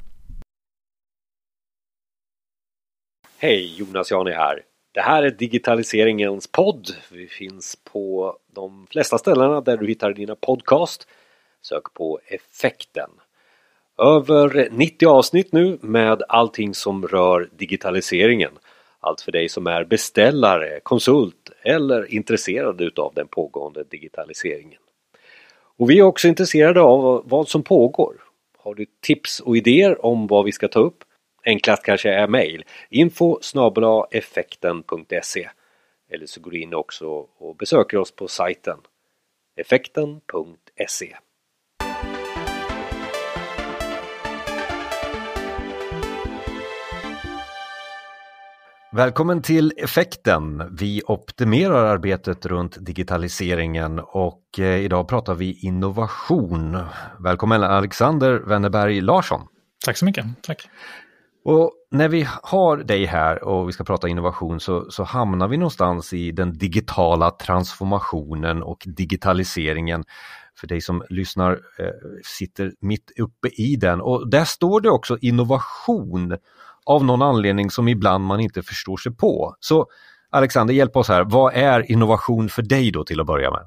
Hej, Jonas Jani här. Det här är digitaliseringens podd. Vi finns på de flesta ställena där du hittar dina podcast. Sök på effekten. Över 90 avsnitt nu med allting som rör digitaliseringen. Allt för dig som är beställare, konsult eller intresserad utav den pågående digitaliseringen. Och vi är också intresserade av vad som pågår. Har du tips och idéer om vad vi ska ta upp? Enklast kanske är mejl. info effekten.se Eller så går du in också och besöker oss på sajten effekten.se Välkommen till Effekten. Vi optimerar arbetet runt digitaliseringen och eh, idag pratar vi innovation. Välkommen Alexander Wennerberg Larsson. Tack så mycket. Tack. Och när vi har dig här och vi ska prata innovation så, så hamnar vi någonstans i den digitala transformationen och digitaliseringen. För dig som lyssnar eh, sitter mitt uppe i den och där står det också innovation av någon anledning som ibland man inte förstår sig på. Så Alexander, hjälp oss här. Vad är innovation för dig då till att börja med?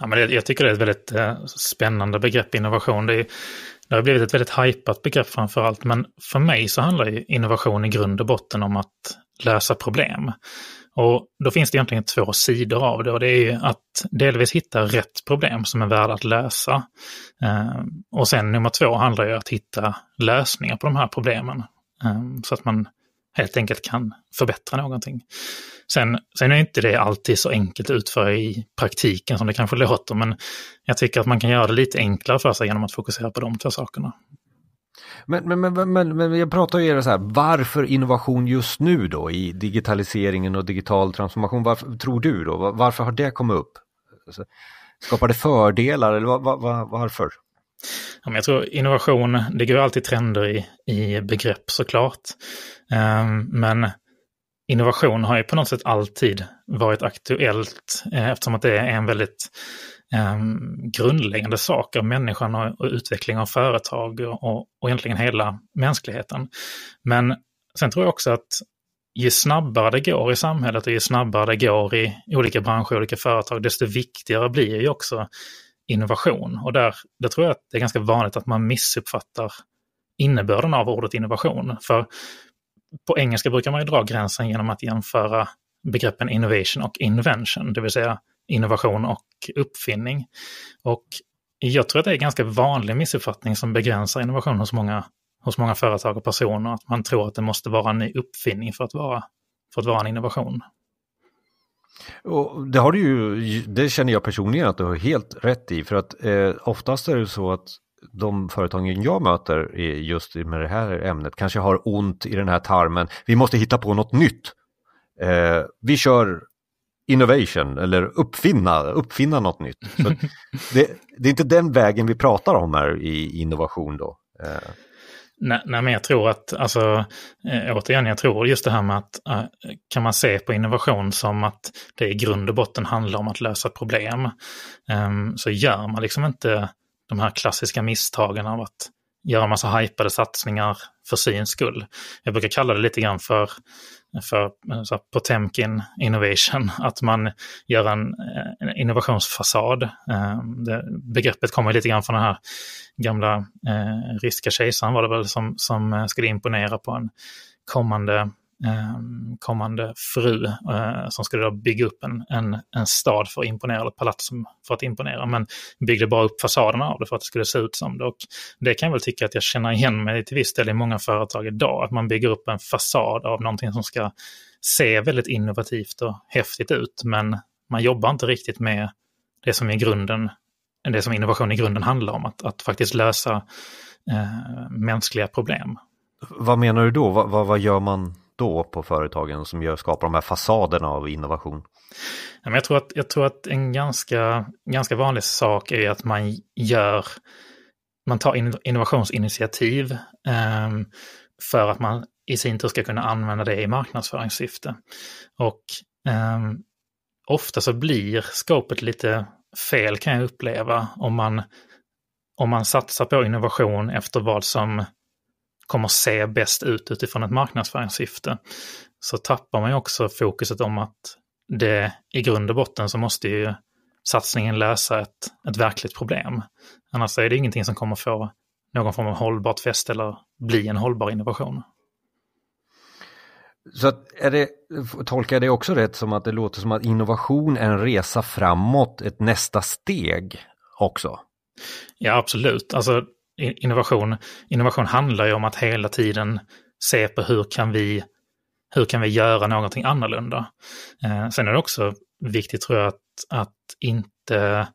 Ja, men det, jag tycker det är ett väldigt eh, spännande begrepp, innovation. Det, är, det har blivit ett väldigt hajpat begrepp framför allt, men för mig så handlar innovation i grund och botten om att lösa problem. Och då finns det egentligen två sidor av det och det är ju att delvis hitta rätt problem som är värda att lösa. Ehm, och sen nummer två handlar ju om att hitta lösningar på de här problemen. Ehm, så att man helt enkelt kan förbättra någonting. Sen, sen är inte det alltid så enkelt att utföra i praktiken som det kanske låter, men jag tycker att man kan göra det lite enklare för sig genom att fokusera på de två sakerna. Men, men, men, men, men jag pratar ju så här, varför innovation just nu då i digitaliseringen och digital transformation? Varför, tror du då? Varför har det kommit upp? Alltså, skapar det fördelar eller var, var, varför? Ja, men jag tror innovation, det går alltid trender i, i begrepp såklart. Ehm, men innovation har ju på något sätt alltid varit aktuellt eh, eftersom att det är en väldigt ehm, grundläggande sak av människan och, och utveckling av företag och, och egentligen hela mänskligheten. Men sen tror jag också att ju snabbare det går i samhället och ju snabbare det går i olika branscher och olika företag, desto viktigare blir ju också innovation. Och där, där tror jag att det är ganska vanligt att man missuppfattar innebörden av ordet innovation. För på engelska brukar man ju dra gränsen genom att jämföra begreppen innovation och invention, det vill säga innovation och uppfinning. Och jag tror att det är en ganska vanlig missuppfattning som begränsar innovation hos många, hos många företag och personer, att man tror att det måste vara en ny uppfinning för att vara, för att vara en innovation. Och det har du ju, det känner jag personligen att du har helt rätt i för att eh, oftast är det så att de företagen jag möter just med det här ämnet kanske har ont i den här tarmen. Vi måste hitta på något nytt. Eh, vi kör innovation eller uppfinna, uppfinna något nytt. *laughs* det, det, är inte den vägen vi pratar om här i innovation då. Eh. Nej, nej, men jag tror att, alltså, äh, återigen, jag tror just det här med att äh, kan man se på innovation som att det i grund och botten handlar om att lösa problem, ähm, så gör man liksom inte de här klassiska misstagen av att göra massa hypade satsningar för syns skull. Jag brukar kalla det lite grann för för så Potemkin Innovation, *laughs* att man gör en, en innovationsfasad. Eh, det, begreppet kommer lite grann från den här gamla eh, ryska kejsaren var det väl som, som skulle imponera på en kommande Ehm, kommande fru eh, som skulle då bygga upp en, en, en stad för att imponera, eller palats för att imponera, men byggde bara upp fasaderna av det för att det skulle se ut som det. Och det kan jag väl tycka att jag känner igen mig till viss del i många företag idag, att man bygger upp en fasad av någonting som ska se väldigt innovativt och häftigt ut, men man jobbar inte riktigt med det som i grunden, det som innovation i grunden handlar om, att, att faktiskt lösa eh, mänskliga problem. Vad menar du då? Va, va, vad gör man då på företagen som gör, skapar de här fasaderna av innovation? Jag tror att, jag tror att en ganska, ganska vanlig sak är att man gör man tar innovationsinitiativ eh, för att man i sin tur ska kunna använda det i marknadsföringssyfte. Och eh, ofta så blir skopet lite fel kan jag uppleva om man, om man satsar på innovation efter vad som kommer se bäst ut utifrån ett marknadsföringssyfte. Så tappar man ju också fokuset om att det i grund och botten så måste ju satsningen lösa ett, ett verkligt problem. Annars är det ingenting som kommer få någon form av hållbart fäste eller bli en hållbar innovation. Så att är det, tolkar jag det också rätt som att det låter som att innovation är en resa framåt, ett nästa steg också? Ja, absolut. Alltså innovation, innovation handlar ju om att hela tiden se på hur kan vi, hur kan vi göra någonting annorlunda. Eh, sen är det också viktigt tror jag att, att, inte,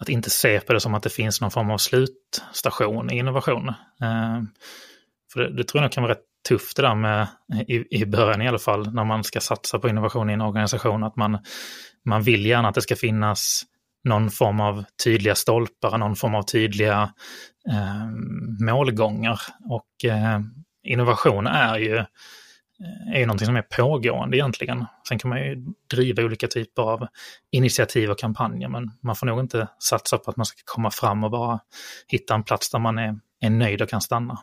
att inte se på det som att det finns någon form av slutstation i innovation. Eh, för det, det tror jag kan vara rätt tufft det där med, i, i början i alla fall, när man ska satsa på innovation i en organisation, att man, man vill gärna att det ska finnas någon form av tydliga stolpar, någon form av tydliga eh, målgångar. Och eh, innovation är ju, eh, är ju någonting som är pågående egentligen. Sen kan man ju driva olika typer av initiativ och kampanjer, men man får nog inte satsa på att man ska komma fram och bara hitta en plats där man är, är nöjd och kan stanna.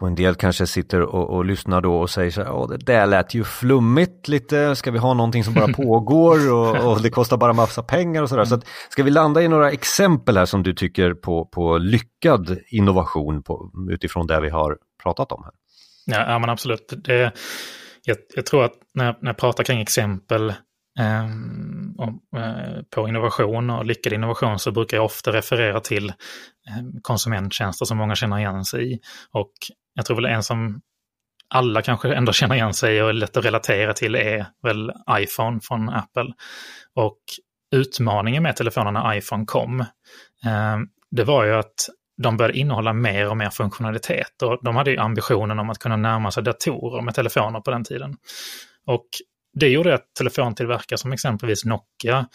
Och en del kanske sitter och, och lyssnar då och säger så här, Åh, det där lät ju flummigt lite, ska vi ha någonting som bara *laughs* pågår och, och det kostar bara massa pengar och sådär. Mm. Så att, ska vi landa i några exempel här som du tycker på, på lyckad innovation på, utifrån det vi har pratat om här? Ja, ja men absolut. Det, jag, jag tror att när, när jag pratar kring exempel eh, om, eh, på innovation och lyckad innovation så brukar jag ofta referera till eh, konsumenttjänster som många känner igen sig i. Och jag tror väl en som alla kanske ändå känner igen sig och är lätt att relatera till är väl iPhone från Apple. Och utmaningen med telefonerna när iPhone kom, eh, det var ju att de började innehålla mer och mer funktionalitet och de hade ju ambitionen om att kunna närma sig datorer med telefoner på den tiden. Och det gjorde att telefontillverkare som exempelvis Nokia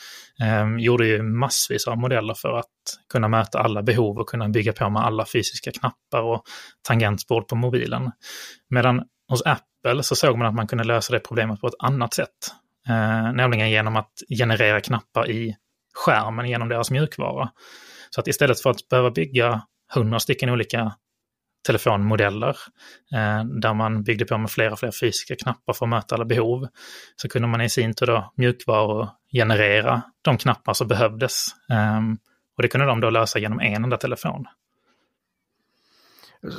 eh, gjorde ju massvis av modeller för att kunna möta alla behov och kunna bygga på med alla fysiska knappar och tangentbord på mobilen. Medan hos Apple så såg man att man kunde lösa det problemet på ett annat sätt. Eh, nämligen genom att generera knappar i skärmen genom deras mjukvara. Så att istället för att behöva bygga hundra stycken olika telefonmodeller eh, där man byggde på med flera och fler fysiska knappar för att möta alla behov. Så kunde man i sin tur då mjukvaror generera de knappar som behövdes. Eh, och det kunde de då lösa genom en enda telefon.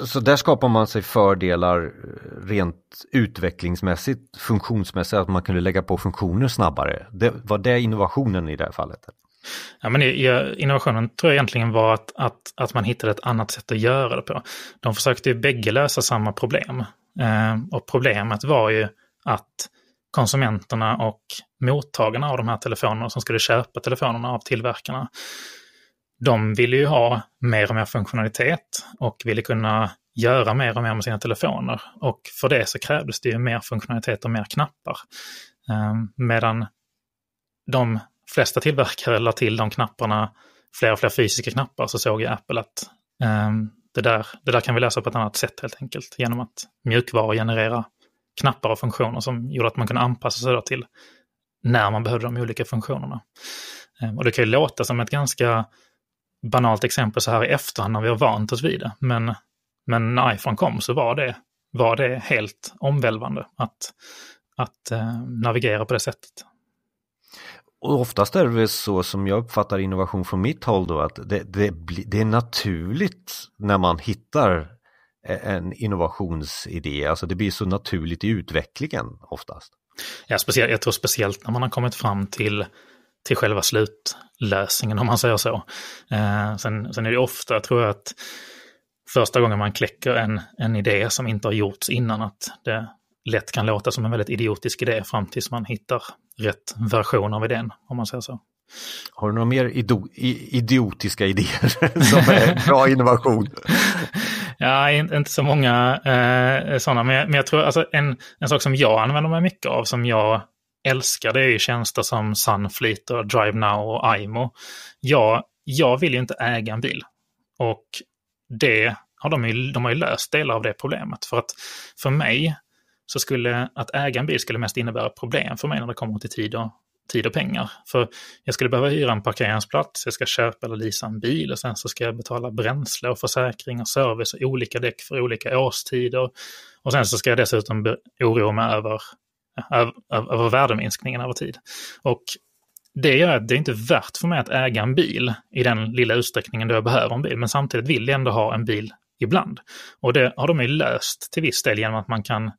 Så där skapar man sig fördelar eh, rent utvecklingsmässigt, funktionsmässigt, att man kunde lägga på funktioner snabbare. Det, var det innovationen i det här fallet? Ja, men innovationen tror jag egentligen var att, att, att man hittade ett annat sätt att göra det på. De försökte ju bägge lösa samma problem. Eh, och problemet var ju att konsumenterna och mottagarna av de här telefonerna som skulle köpa telefonerna av tillverkarna, de ville ju ha mer och mer funktionalitet och ville kunna göra mer och mer med sina telefoner. Och för det så krävdes det ju mer funktionalitet och mer knappar. Eh, medan de flesta tillverkare la till de knapparna, fler och fler fysiska knappar, så såg jag Apple att um, det, där, det där kan vi lösa på ett annat sätt helt enkelt. Genom att mjukvara generera knappar och funktioner som gjorde att man kunde anpassa sig till när man behövde de olika funktionerna. Um, och det kan ju låta som ett ganska banalt exempel så här i efterhand när vi har vant oss vid det. Men, men när iPhone kom så var det, var det helt omvälvande att, att eh, navigera på det sättet. Och oftast är det väl så som jag uppfattar innovation från mitt håll då att det, det, det är naturligt när man hittar e, en innovationsidé, alltså det blir så naturligt i utvecklingen oftast. Ja, speciellt, jag tror speciellt när man har kommit fram till, till själva slutlösningen om man säger så. Eh, sen, sen är det ofta, tror jag, att första gången man kläcker en, en idé som inte har gjorts innan, att det lätt kan låta som en väldigt idiotisk idé fram tills man hittar rätt version av idén, om man säger så. Har du några mer idiotiska idéer *laughs* som är bra innovation? *laughs* Ja, inte så många eh, sådana. Men, men jag tror alltså en, en sak som jag använder mig mycket av, som jag älskar, det är ju tjänster som Sunfleet och Drive Now och IMO. Jag, jag vill ju inte äga en bil. Och det har de, ju, de har ju löst delar av det problemet. För att för mig så skulle att äga en bil skulle mest innebära problem för mig när det kommer till tid och, tid och pengar. För jag skulle behöva hyra en parkeringsplats, jag ska köpa eller leasa en bil och sen så ska jag betala bränsle och försäkring och service och olika däck för olika årstider. Och sen så ska jag dessutom oroa mig över, över, över värdeminskningen över tid. Och det gör att det är inte värt för mig att äga en bil i den lilla utsträckningen då jag behöver en bil. Men samtidigt vill jag ändå ha en bil ibland. Och det har de ju löst till viss del genom att man kan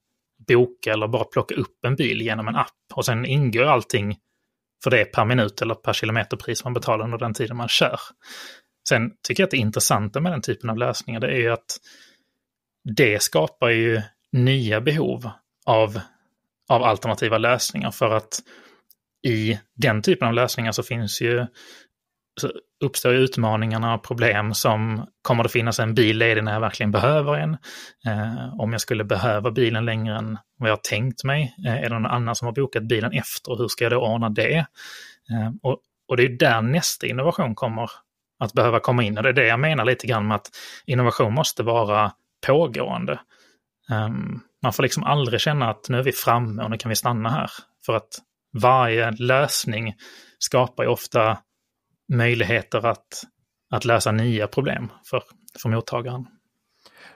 boka eller bara plocka upp en bil genom en app. Och sen ingår allting för det per minut eller per kilometerpris man betalar under den tiden man kör. Sen tycker jag att det intressanta med den typen av lösningar det är ju att det skapar ju nya behov av, av alternativa lösningar för att i den typen av lösningar så finns ju uppstår utmaningarna och problem som kommer det finnas en bil ledig när jag verkligen behöver en? Eh, om jag skulle behöva bilen längre än vad jag har tänkt mig? Eh, är det någon annan som har bokat bilen efter? Hur ska jag då ordna det? Eh, och, och det är där nästa innovation kommer att behöva komma in. Och det är det jag menar lite grann med att innovation måste vara pågående. Um, man får liksom aldrig känna att nu är vi framme och nu kan vi stanna här. För att varje lösning skapar ju ofta möjligheter att, att lösa nya problem för, för mottagaren.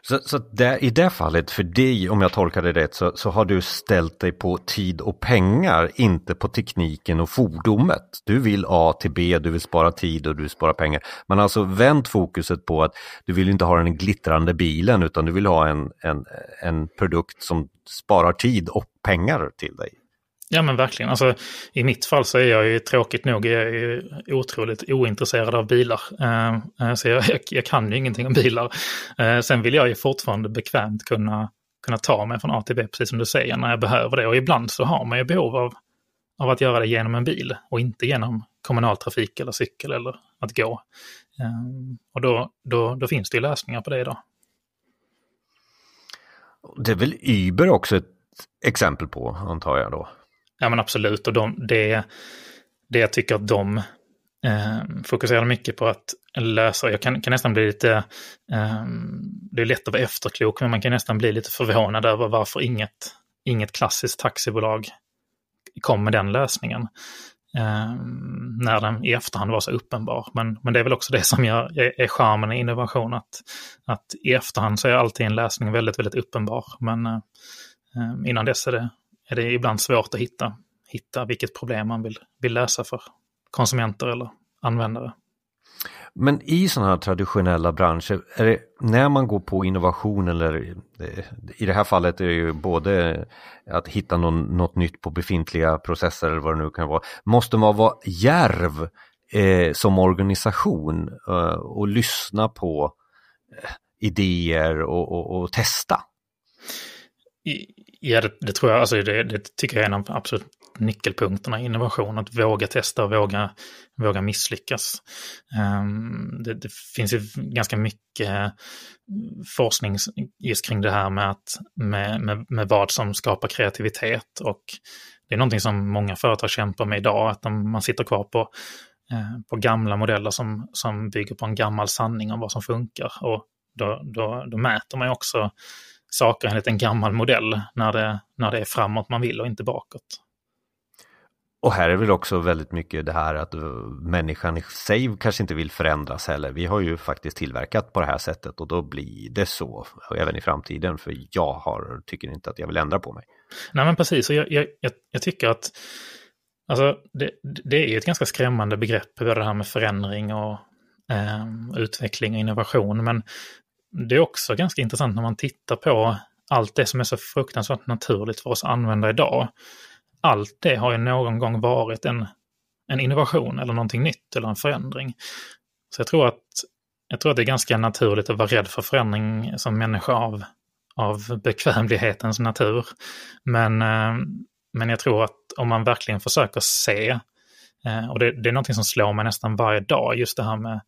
Så, så där, i det fallet för dig, om jag tolkar det rätt, så, så har du ställt dig på tid och pengar, inte på tekniken och fordonet. Du vill A till B, du vill spara tid och du vill spara pengar. Man har alltså vänt fokuset på att du vill inte ha den glittrande bilen utan du vill ha en, en, en produkt som sparar tid och pengar till dig. Ja men verkligen. Alltså, I mitt fall så är jag ju tråkigt nog jag är ju otroligt ointresserad av bilar. Eh, eh, så jag, jag, jag, kan ju ingenting om bilar. Eh, sen vill jag ju fortfarande bekvämt kunna, kunna ta mig från A till B, precis som du säger, när jag behöver det. Och ibland så har man ju behov av, av att göra det genom en bil och inte genom kommunaltrafik eller cykel eller att gå. Eh, och då, då, då finns det ju lösningar på det idag. Det är väl Uber också ett exempel på, antar jag då? Ja men absolut, och de, det, det jag tycker att de eh, fokuserar mycket på att lösa, jag kan, kan nästan bli lite, eh, det är lätt att vara efterklok, men man kan nästan bli lite förvånad över varför inget, inget klassiskt taxibolag kom med den lösningen. Eh, när den i efterhand var så uppenbar. Men, men det är väl också det som gör, är, är charmen i innovation, att, att i efterhand så är alltid en lösning väldigt, väldigt uppenbar. Men eh, ehm, innan dess är det, är det ibland svårt att hitta, hitta vilket problem man vill, vill lösa för konsumenter eller användare. Men i sådana här traditionella branscher, är det när man går på innovation eller i det här fallet är det ju både att hitta någon, något nytt på befintliga processer eller vad det nu kan vara, måste man vara järv eh, som organisation eh, och lyssna på eh, idéer och, och, och testa? Ja, det, det, tror jag. Alltså det, det, tycker jag är en av absolut nyckelpunkterna i innovation. Att våga testa och våga, våga misslyckas. Um, det, det, finns ju ganska mycket forskning just kring det här med, att, med, med, med vad som skapar kreativitet. Och det är någonting som många företag kämpar med idag. Att de, man sitter kvar på, eh, på gamla modeller som, som bygger på en gammal sanning om vad som funkar. Och då, då, då mäter man ju också saker enligt en gammal modell när det, när det är framåt man vill och inte bakåt. Och här är väl också väldigt mycket det här att människan i sig kanske inte vill förändras heller. Vi har ju faktiskt tillverkat på det här sättet och då blir det så även i framtiden för jag har, tycker inte att jag vill ändra på mig. Nej men precis, och jag, jag, jag tycker att alltså, det, det är ett ganska skrämmande begrepp, det här med förändring och eh, utveckling och innovation. Men det är också ganska intressant när man tittar på allt det som är så fruktansvärt naturligt för oss att använda idag. Allt det har ju någon gång varit en, en innovation eller någonting nytt eller en förändring. Så jag tror att, jag tror att det är ganska naturligt att vara rädd för förändring som människa av, av bekvämlighetens natur. Men, eh, men jag tror att om man verkligen försöker se, eh, och det, det är någonting som slår mig nästan varje dag, just det här med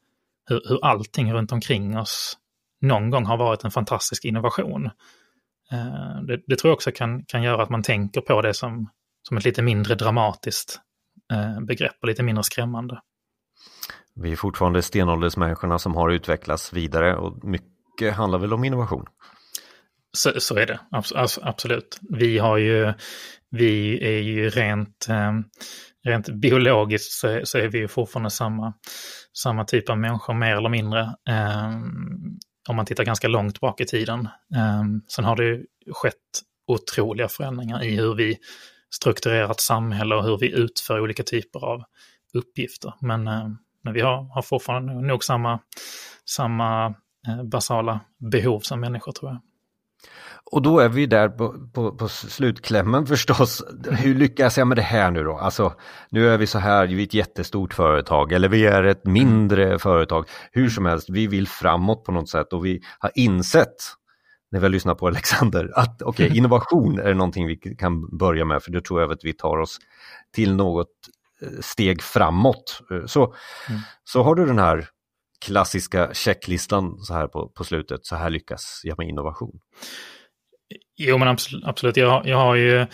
hur, hur allting runt omkring oss någon gång har varit en fantastisk innovation. Eh, det, det, tror jag också kan, kan göra att man tänker på det som, som ett lite mindre dramatiskt eh, begrepp och lite mindre skrämmande. Vi är fortfarande stenåldersmänniskorna som har utvecklats vidare och mycket handlar väl om innovation? Så, så är det, absolut. Vi har ju, vi är ju rent, eh, rent biologiskt så, så, är vi ju fortfarande samma, samma typ av människor mer eller mindre. Om man tittar ganska långt bak i tiden. Ehm, sen har det skett otroliga förändringar i hur vi strukturerar ett samhälle och hur vi utför olika typer av uppgifter. Men, ehm, men vi har, har fortfarande nog samma, samma eh, basala behov som människor tror jag. Och då är vi där på, på, på, slutklämmen förstås. Hur lyckas jag med det här nu då? Alltså, nu är vi så här, vi är ett jättestort företag eller vi är ett mindre företag. Hur som helst, vi vill framåt på något sätt och vi har insett när vi har lyssnat på Alexander att okej, okay, innovation är någonting vi kan börja med för då tror jag att vi tar oss till något eh, steg framåt. Så, mm. så har du den här klassiska checklistan så här på, på slutet, så här lyckas jag med innovation. Jo, men absolut. Jag, jag har ju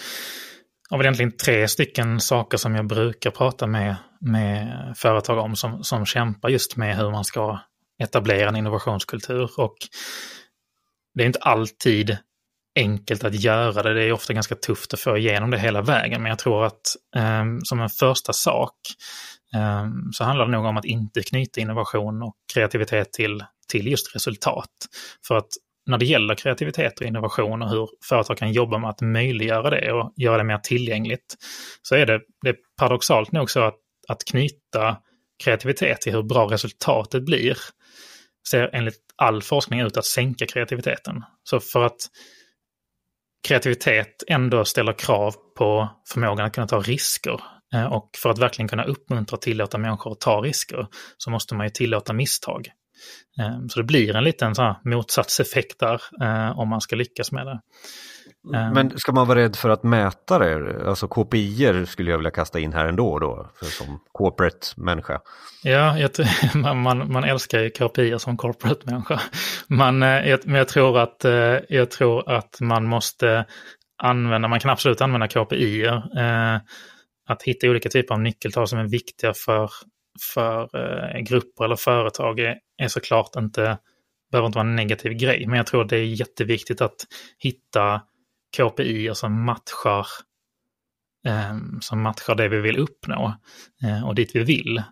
har egentligen tre stycken saker som jag brukar prata med, med företag om som, som kämpar just med hur man ska etablera en innovationskultur. Och det är inte alltid enkelt att göra det. Det är ofta ganska tufft att få igenom det hela vägen. Men jag tror att eh, som en första sak eh, så handlar det nog om att inte knyta innovation och kreativitet till, till just resultat. För att när det gäller kreativitet och innovation och hur företag kan jobba med att möjliggöra det och göra det mer tillgängligt, så är det, det är paradoxalt nog så att, att knyta kreativitet till hur bra resultatet blir ser enligt all forskning ut att sänka kreativiteten. Så för att kreativitet ändå ställer krav på förmågan att kunna ta risker eh, och för att verkligen kunna uppmuntra och tillåta människor att ta risker så måste man ju tillåta misstag. Ehm, så det blir en liten så motsatseffekt där eh, om man ska lyckas med det. Ehm. Men ska man vara rädd för att mäta det? Alltså KPI skulle jag vilja kasta in här ändå då, för som corporate människa. Ja, jag, *laughs* man, man älskar ju KPI som corporate människa. Man, eh, men jag tror, att, eh, jag tror att man måste använda, man kan absolut använda KPI. Att hitta olika typer av nyckeltal som är viktiga för för eh, grupper eller företag är, är såklart inte, behöver inte vara en negativ grej. Men jag tror det är jätteviktigt att hitta KPI som matchar, eh, som matchar det vi vill uppnå eh, och dit vi vill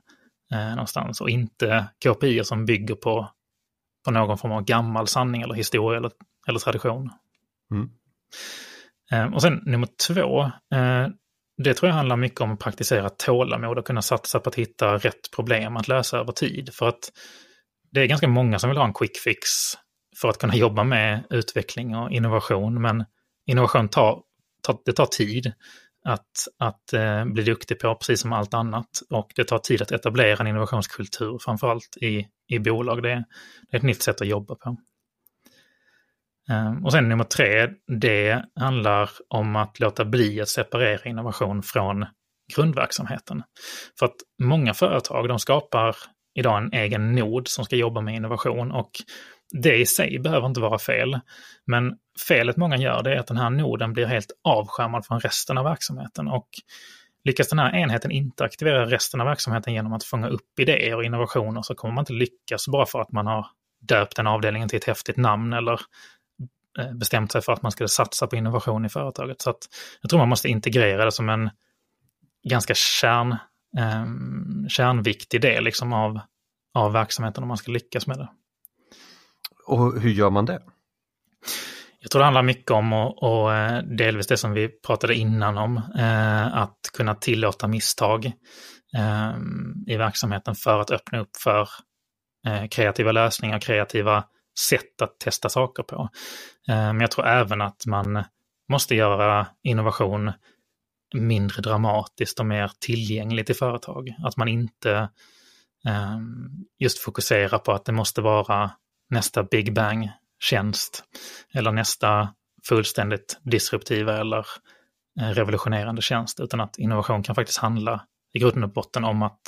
någonstans. Och inte KPI som bygger på, på någon form av gammal sanning eller historia eller, eller tradition. Mm. Och sen nummer två, det tror jag handlar mycket om att praktisera tålamod och kunna satsa på att hitta rätt problem att lösa över tid. För att det är ganska många som vill ha en quick fix för att kunna jobba med utveckling och innovation. Men innovation tar, tar, det tar tid att, att eh, bli duktig på, precis som allt annat. Och det tar tid att etablera en innovationskultur, framförallt i, i bolag. Det, det är ett nytt sätt att jobba på. Ehm, och sen nummer tre, det handlar om att låta bli att separera innovation från grundverksamheten. För att många företag, de skapar idag en egen nod som ska jobba med innovation och det i sig behöver inte vara fel. Men felet många gör det är att den här noden blir helt avskärmad från resten av verksamheten och lyckas den här enheten inte aktivera resten av verksamheten genom att fånga upp idéer och innovationer så kommer man inte lyckas bara för att man har döpt den avdelningen till ett häftigt namn eller bestämt sig för att man skulle satsa på innovation i företaget. Så att jag tror man måste integrera det som en ganska kärn, eh, kärnviktig del liksom av, av verksamheten om man ska lyckas med det. Och hur gör man det? Jag tror det handlar mycket om, och, och eh, delvis det som vi pratade innan om, eh, att kunna tillåta misstag eh, i verksamheten för att öppna upp för eh, kreativa lösningar, kreativa sätt att testa saker på. Eh, men jag tror även att man måste göra innovation mindre dramatiskt och mer tillgängligt i företag. Att man inte ehm, just fokuserar på att det måste vara nästa Big Bang-tjänst eller nästa fullständigt disruptiva eller eh, revolutionerande tjänst, utan att innovation kan faktiskt handla i grunden och botten om att,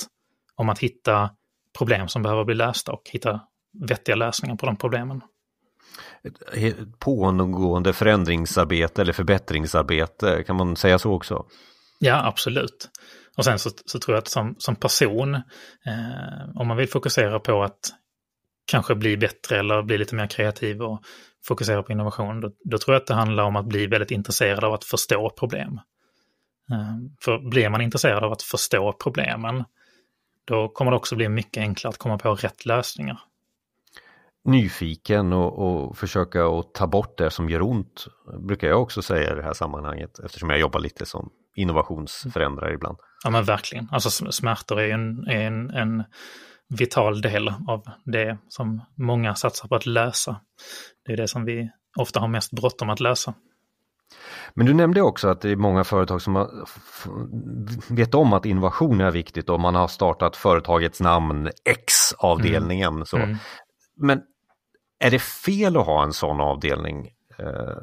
om att hitta problem som behöver bli lösta och hitta vettiga lösningar på de problemen pågående förändringsarbete eller förbättringsarbete. Kan man säga så också? Ja, absolut. Och sen så, så tror jag att som, som person, eh, om man vill fokusera på att kanske bli bättre eller bli lite mer kreativ och fokusera på innovation, då, då tror jag att det handlar om att bli väldigt intresserad av att förstå problem. Eh, för blir man intresserad av att förstå problemen, då kommer det också bli mycket enklare att komma på rätt lösningar. Nyfiken och, och försöka att ta bort det som gör ont, brukar jag också säga i det här sammanhanget, eftersom jag jobbar lite som innovationsförändrare ibland. Ja men verkligen, alltså smärtor är en, en, en vital del av det som många satsar på att lösa. Det är det som vi ofta har mest bråttom att lösa. Men du nämnde också att det är många företag som har, vet om att innovation är viktigt och man har startat företagets namn X-avdelningen. Mm. Så. Mm. Men är det fel att ha en sån avdelning? Eh,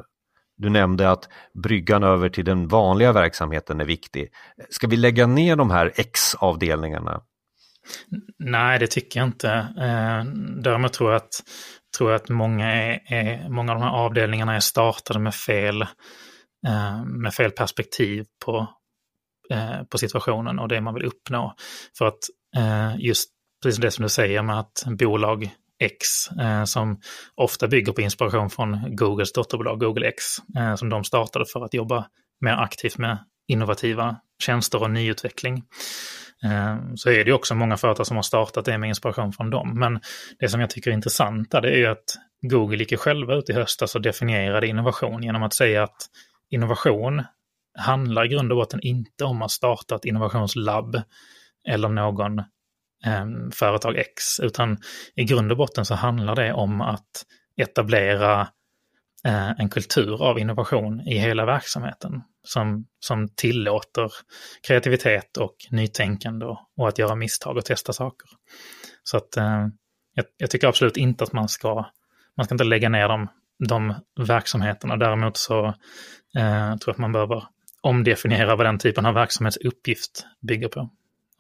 du nämnde att bryggan över till den vanliga verksamheten är viktig. Ska vi lägga ner de här X-avdelningarna? Nej, det tycker jag inte. Eh, däremot tror jag att, tror jag att många, är, är, många av de här avdelningarna är startade med fel, eh, med fel perspektiv på, på situationen och det man vill uppnå. För att just precis det som du säger med att bolag X eh, som ofta bygger på inspiration från Googles dotterbolag Google X eh, som de startade för att jobba mer aktivt med innovativa tjänster och nyutveckling. Eh, så är det också många företag som har startat det med inspiration från dem. Men det som jag tycker är intressant det är ju att Google gick själva ut i höstas och definierade innovation genom att säga att innovation handlar i grund och botten inte om att starta ett innovationslabb eller någon eh, företag X, utan i grund och botten så handlar det om att etablera eh, en kultur av innovation i hela verksamheten som, som tillåter kreativitet och nytänkande och, och att göra misstag och testa saker. Så att eh, jag, jag, tycker absolut inte att man ska, man ska inte lägga ner de, de verksamheterna. Däremot så eh, tror jag att man behöver omdefiniera vad den typen av verksamhetsuppgift bygger på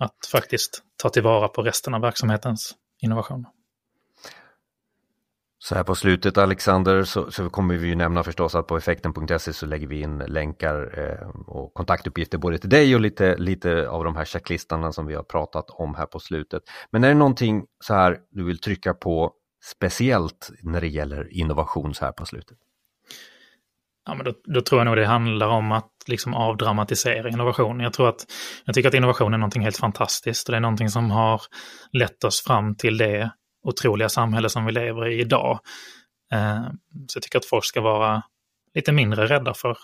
att faktiskt ta tillvara på resten av verksamhetens innovation. Så här på slutet Alexander så, så kommer vi ju nämna förstås att på effekten.se så lägger vi in länkar eh, och kontaktuppgifter både till dig och lite, lite av de här checklistarna som vi har pratat om här på slutet. Men är det någonting så här du vill trycka på speciellt när det gäller innovation så här på slutet? Ja, men då, då, tror jag nog det handlar om att liksom avdramatisera innovation. Jag tror att, jag tycker att innovation är någonting helt fantastiskt och det är någonting som har lett oss fram till det otroliga samhälle som vi lever i idag. Eh, så jag tycker att folk ska vara lite mindre rädda för,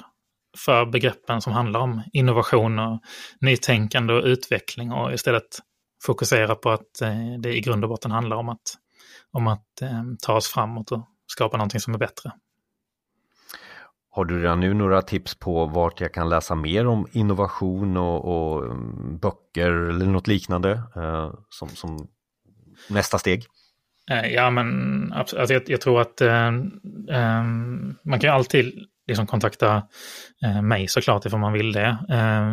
för begreppen som handlar om innovation och nytänkande och utveckling och istället fokusera på att eh, det i grund och botten handlar om att, om att eh, ta oss framåt och skapa någonting som är bättre. Har du redan nu några tips på vart jag kan läsa mer om innovation och, och mm, böcker eller något liknande eh, som, som, nästa steg? Eh, ja, men alltså, jag, jag tror att eh, eh, man kan alltid liksom kontakta eh, mig såklart ifall man vill det. Eh,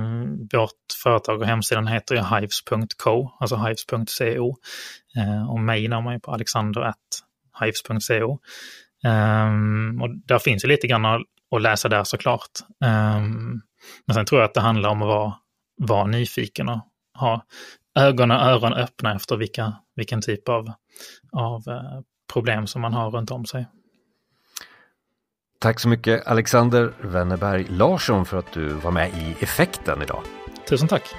vårt företag och hemsidan heter ju hives.co, alltså hives.co. Eh, och mig når man ju på alexander.hives.co. Um, ehm, och där finns ju lite grann och läsa där såklart. Um, men sen tror jag att det handlar om att vara, vara nyfiken och ha ögon och öron öppna efter vilka, vilken typ av, av uh, problem som man har runt om sig. Tack så mycket Alexander Wennerberg Larsson för att du var med i Effekten idag. Tusen tack.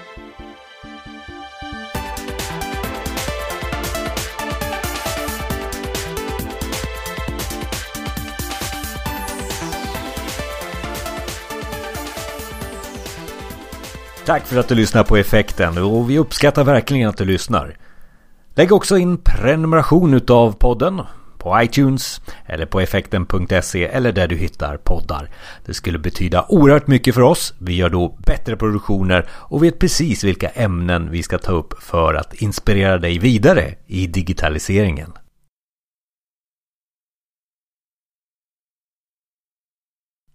Tack för att du lyssnar på Effekten och vi uppskattar verkligen att du lyssnar. Lägg också in prenumeration utav podden på iTunes eller på effekten.se eller där du hittar poddar. Det skulle betyda oerhört mycket för oss. Vi gör då bättre produktioner och vet precis vilka ämnen vi ska ta upp för att inspirera dig vidare i digitaliseringen.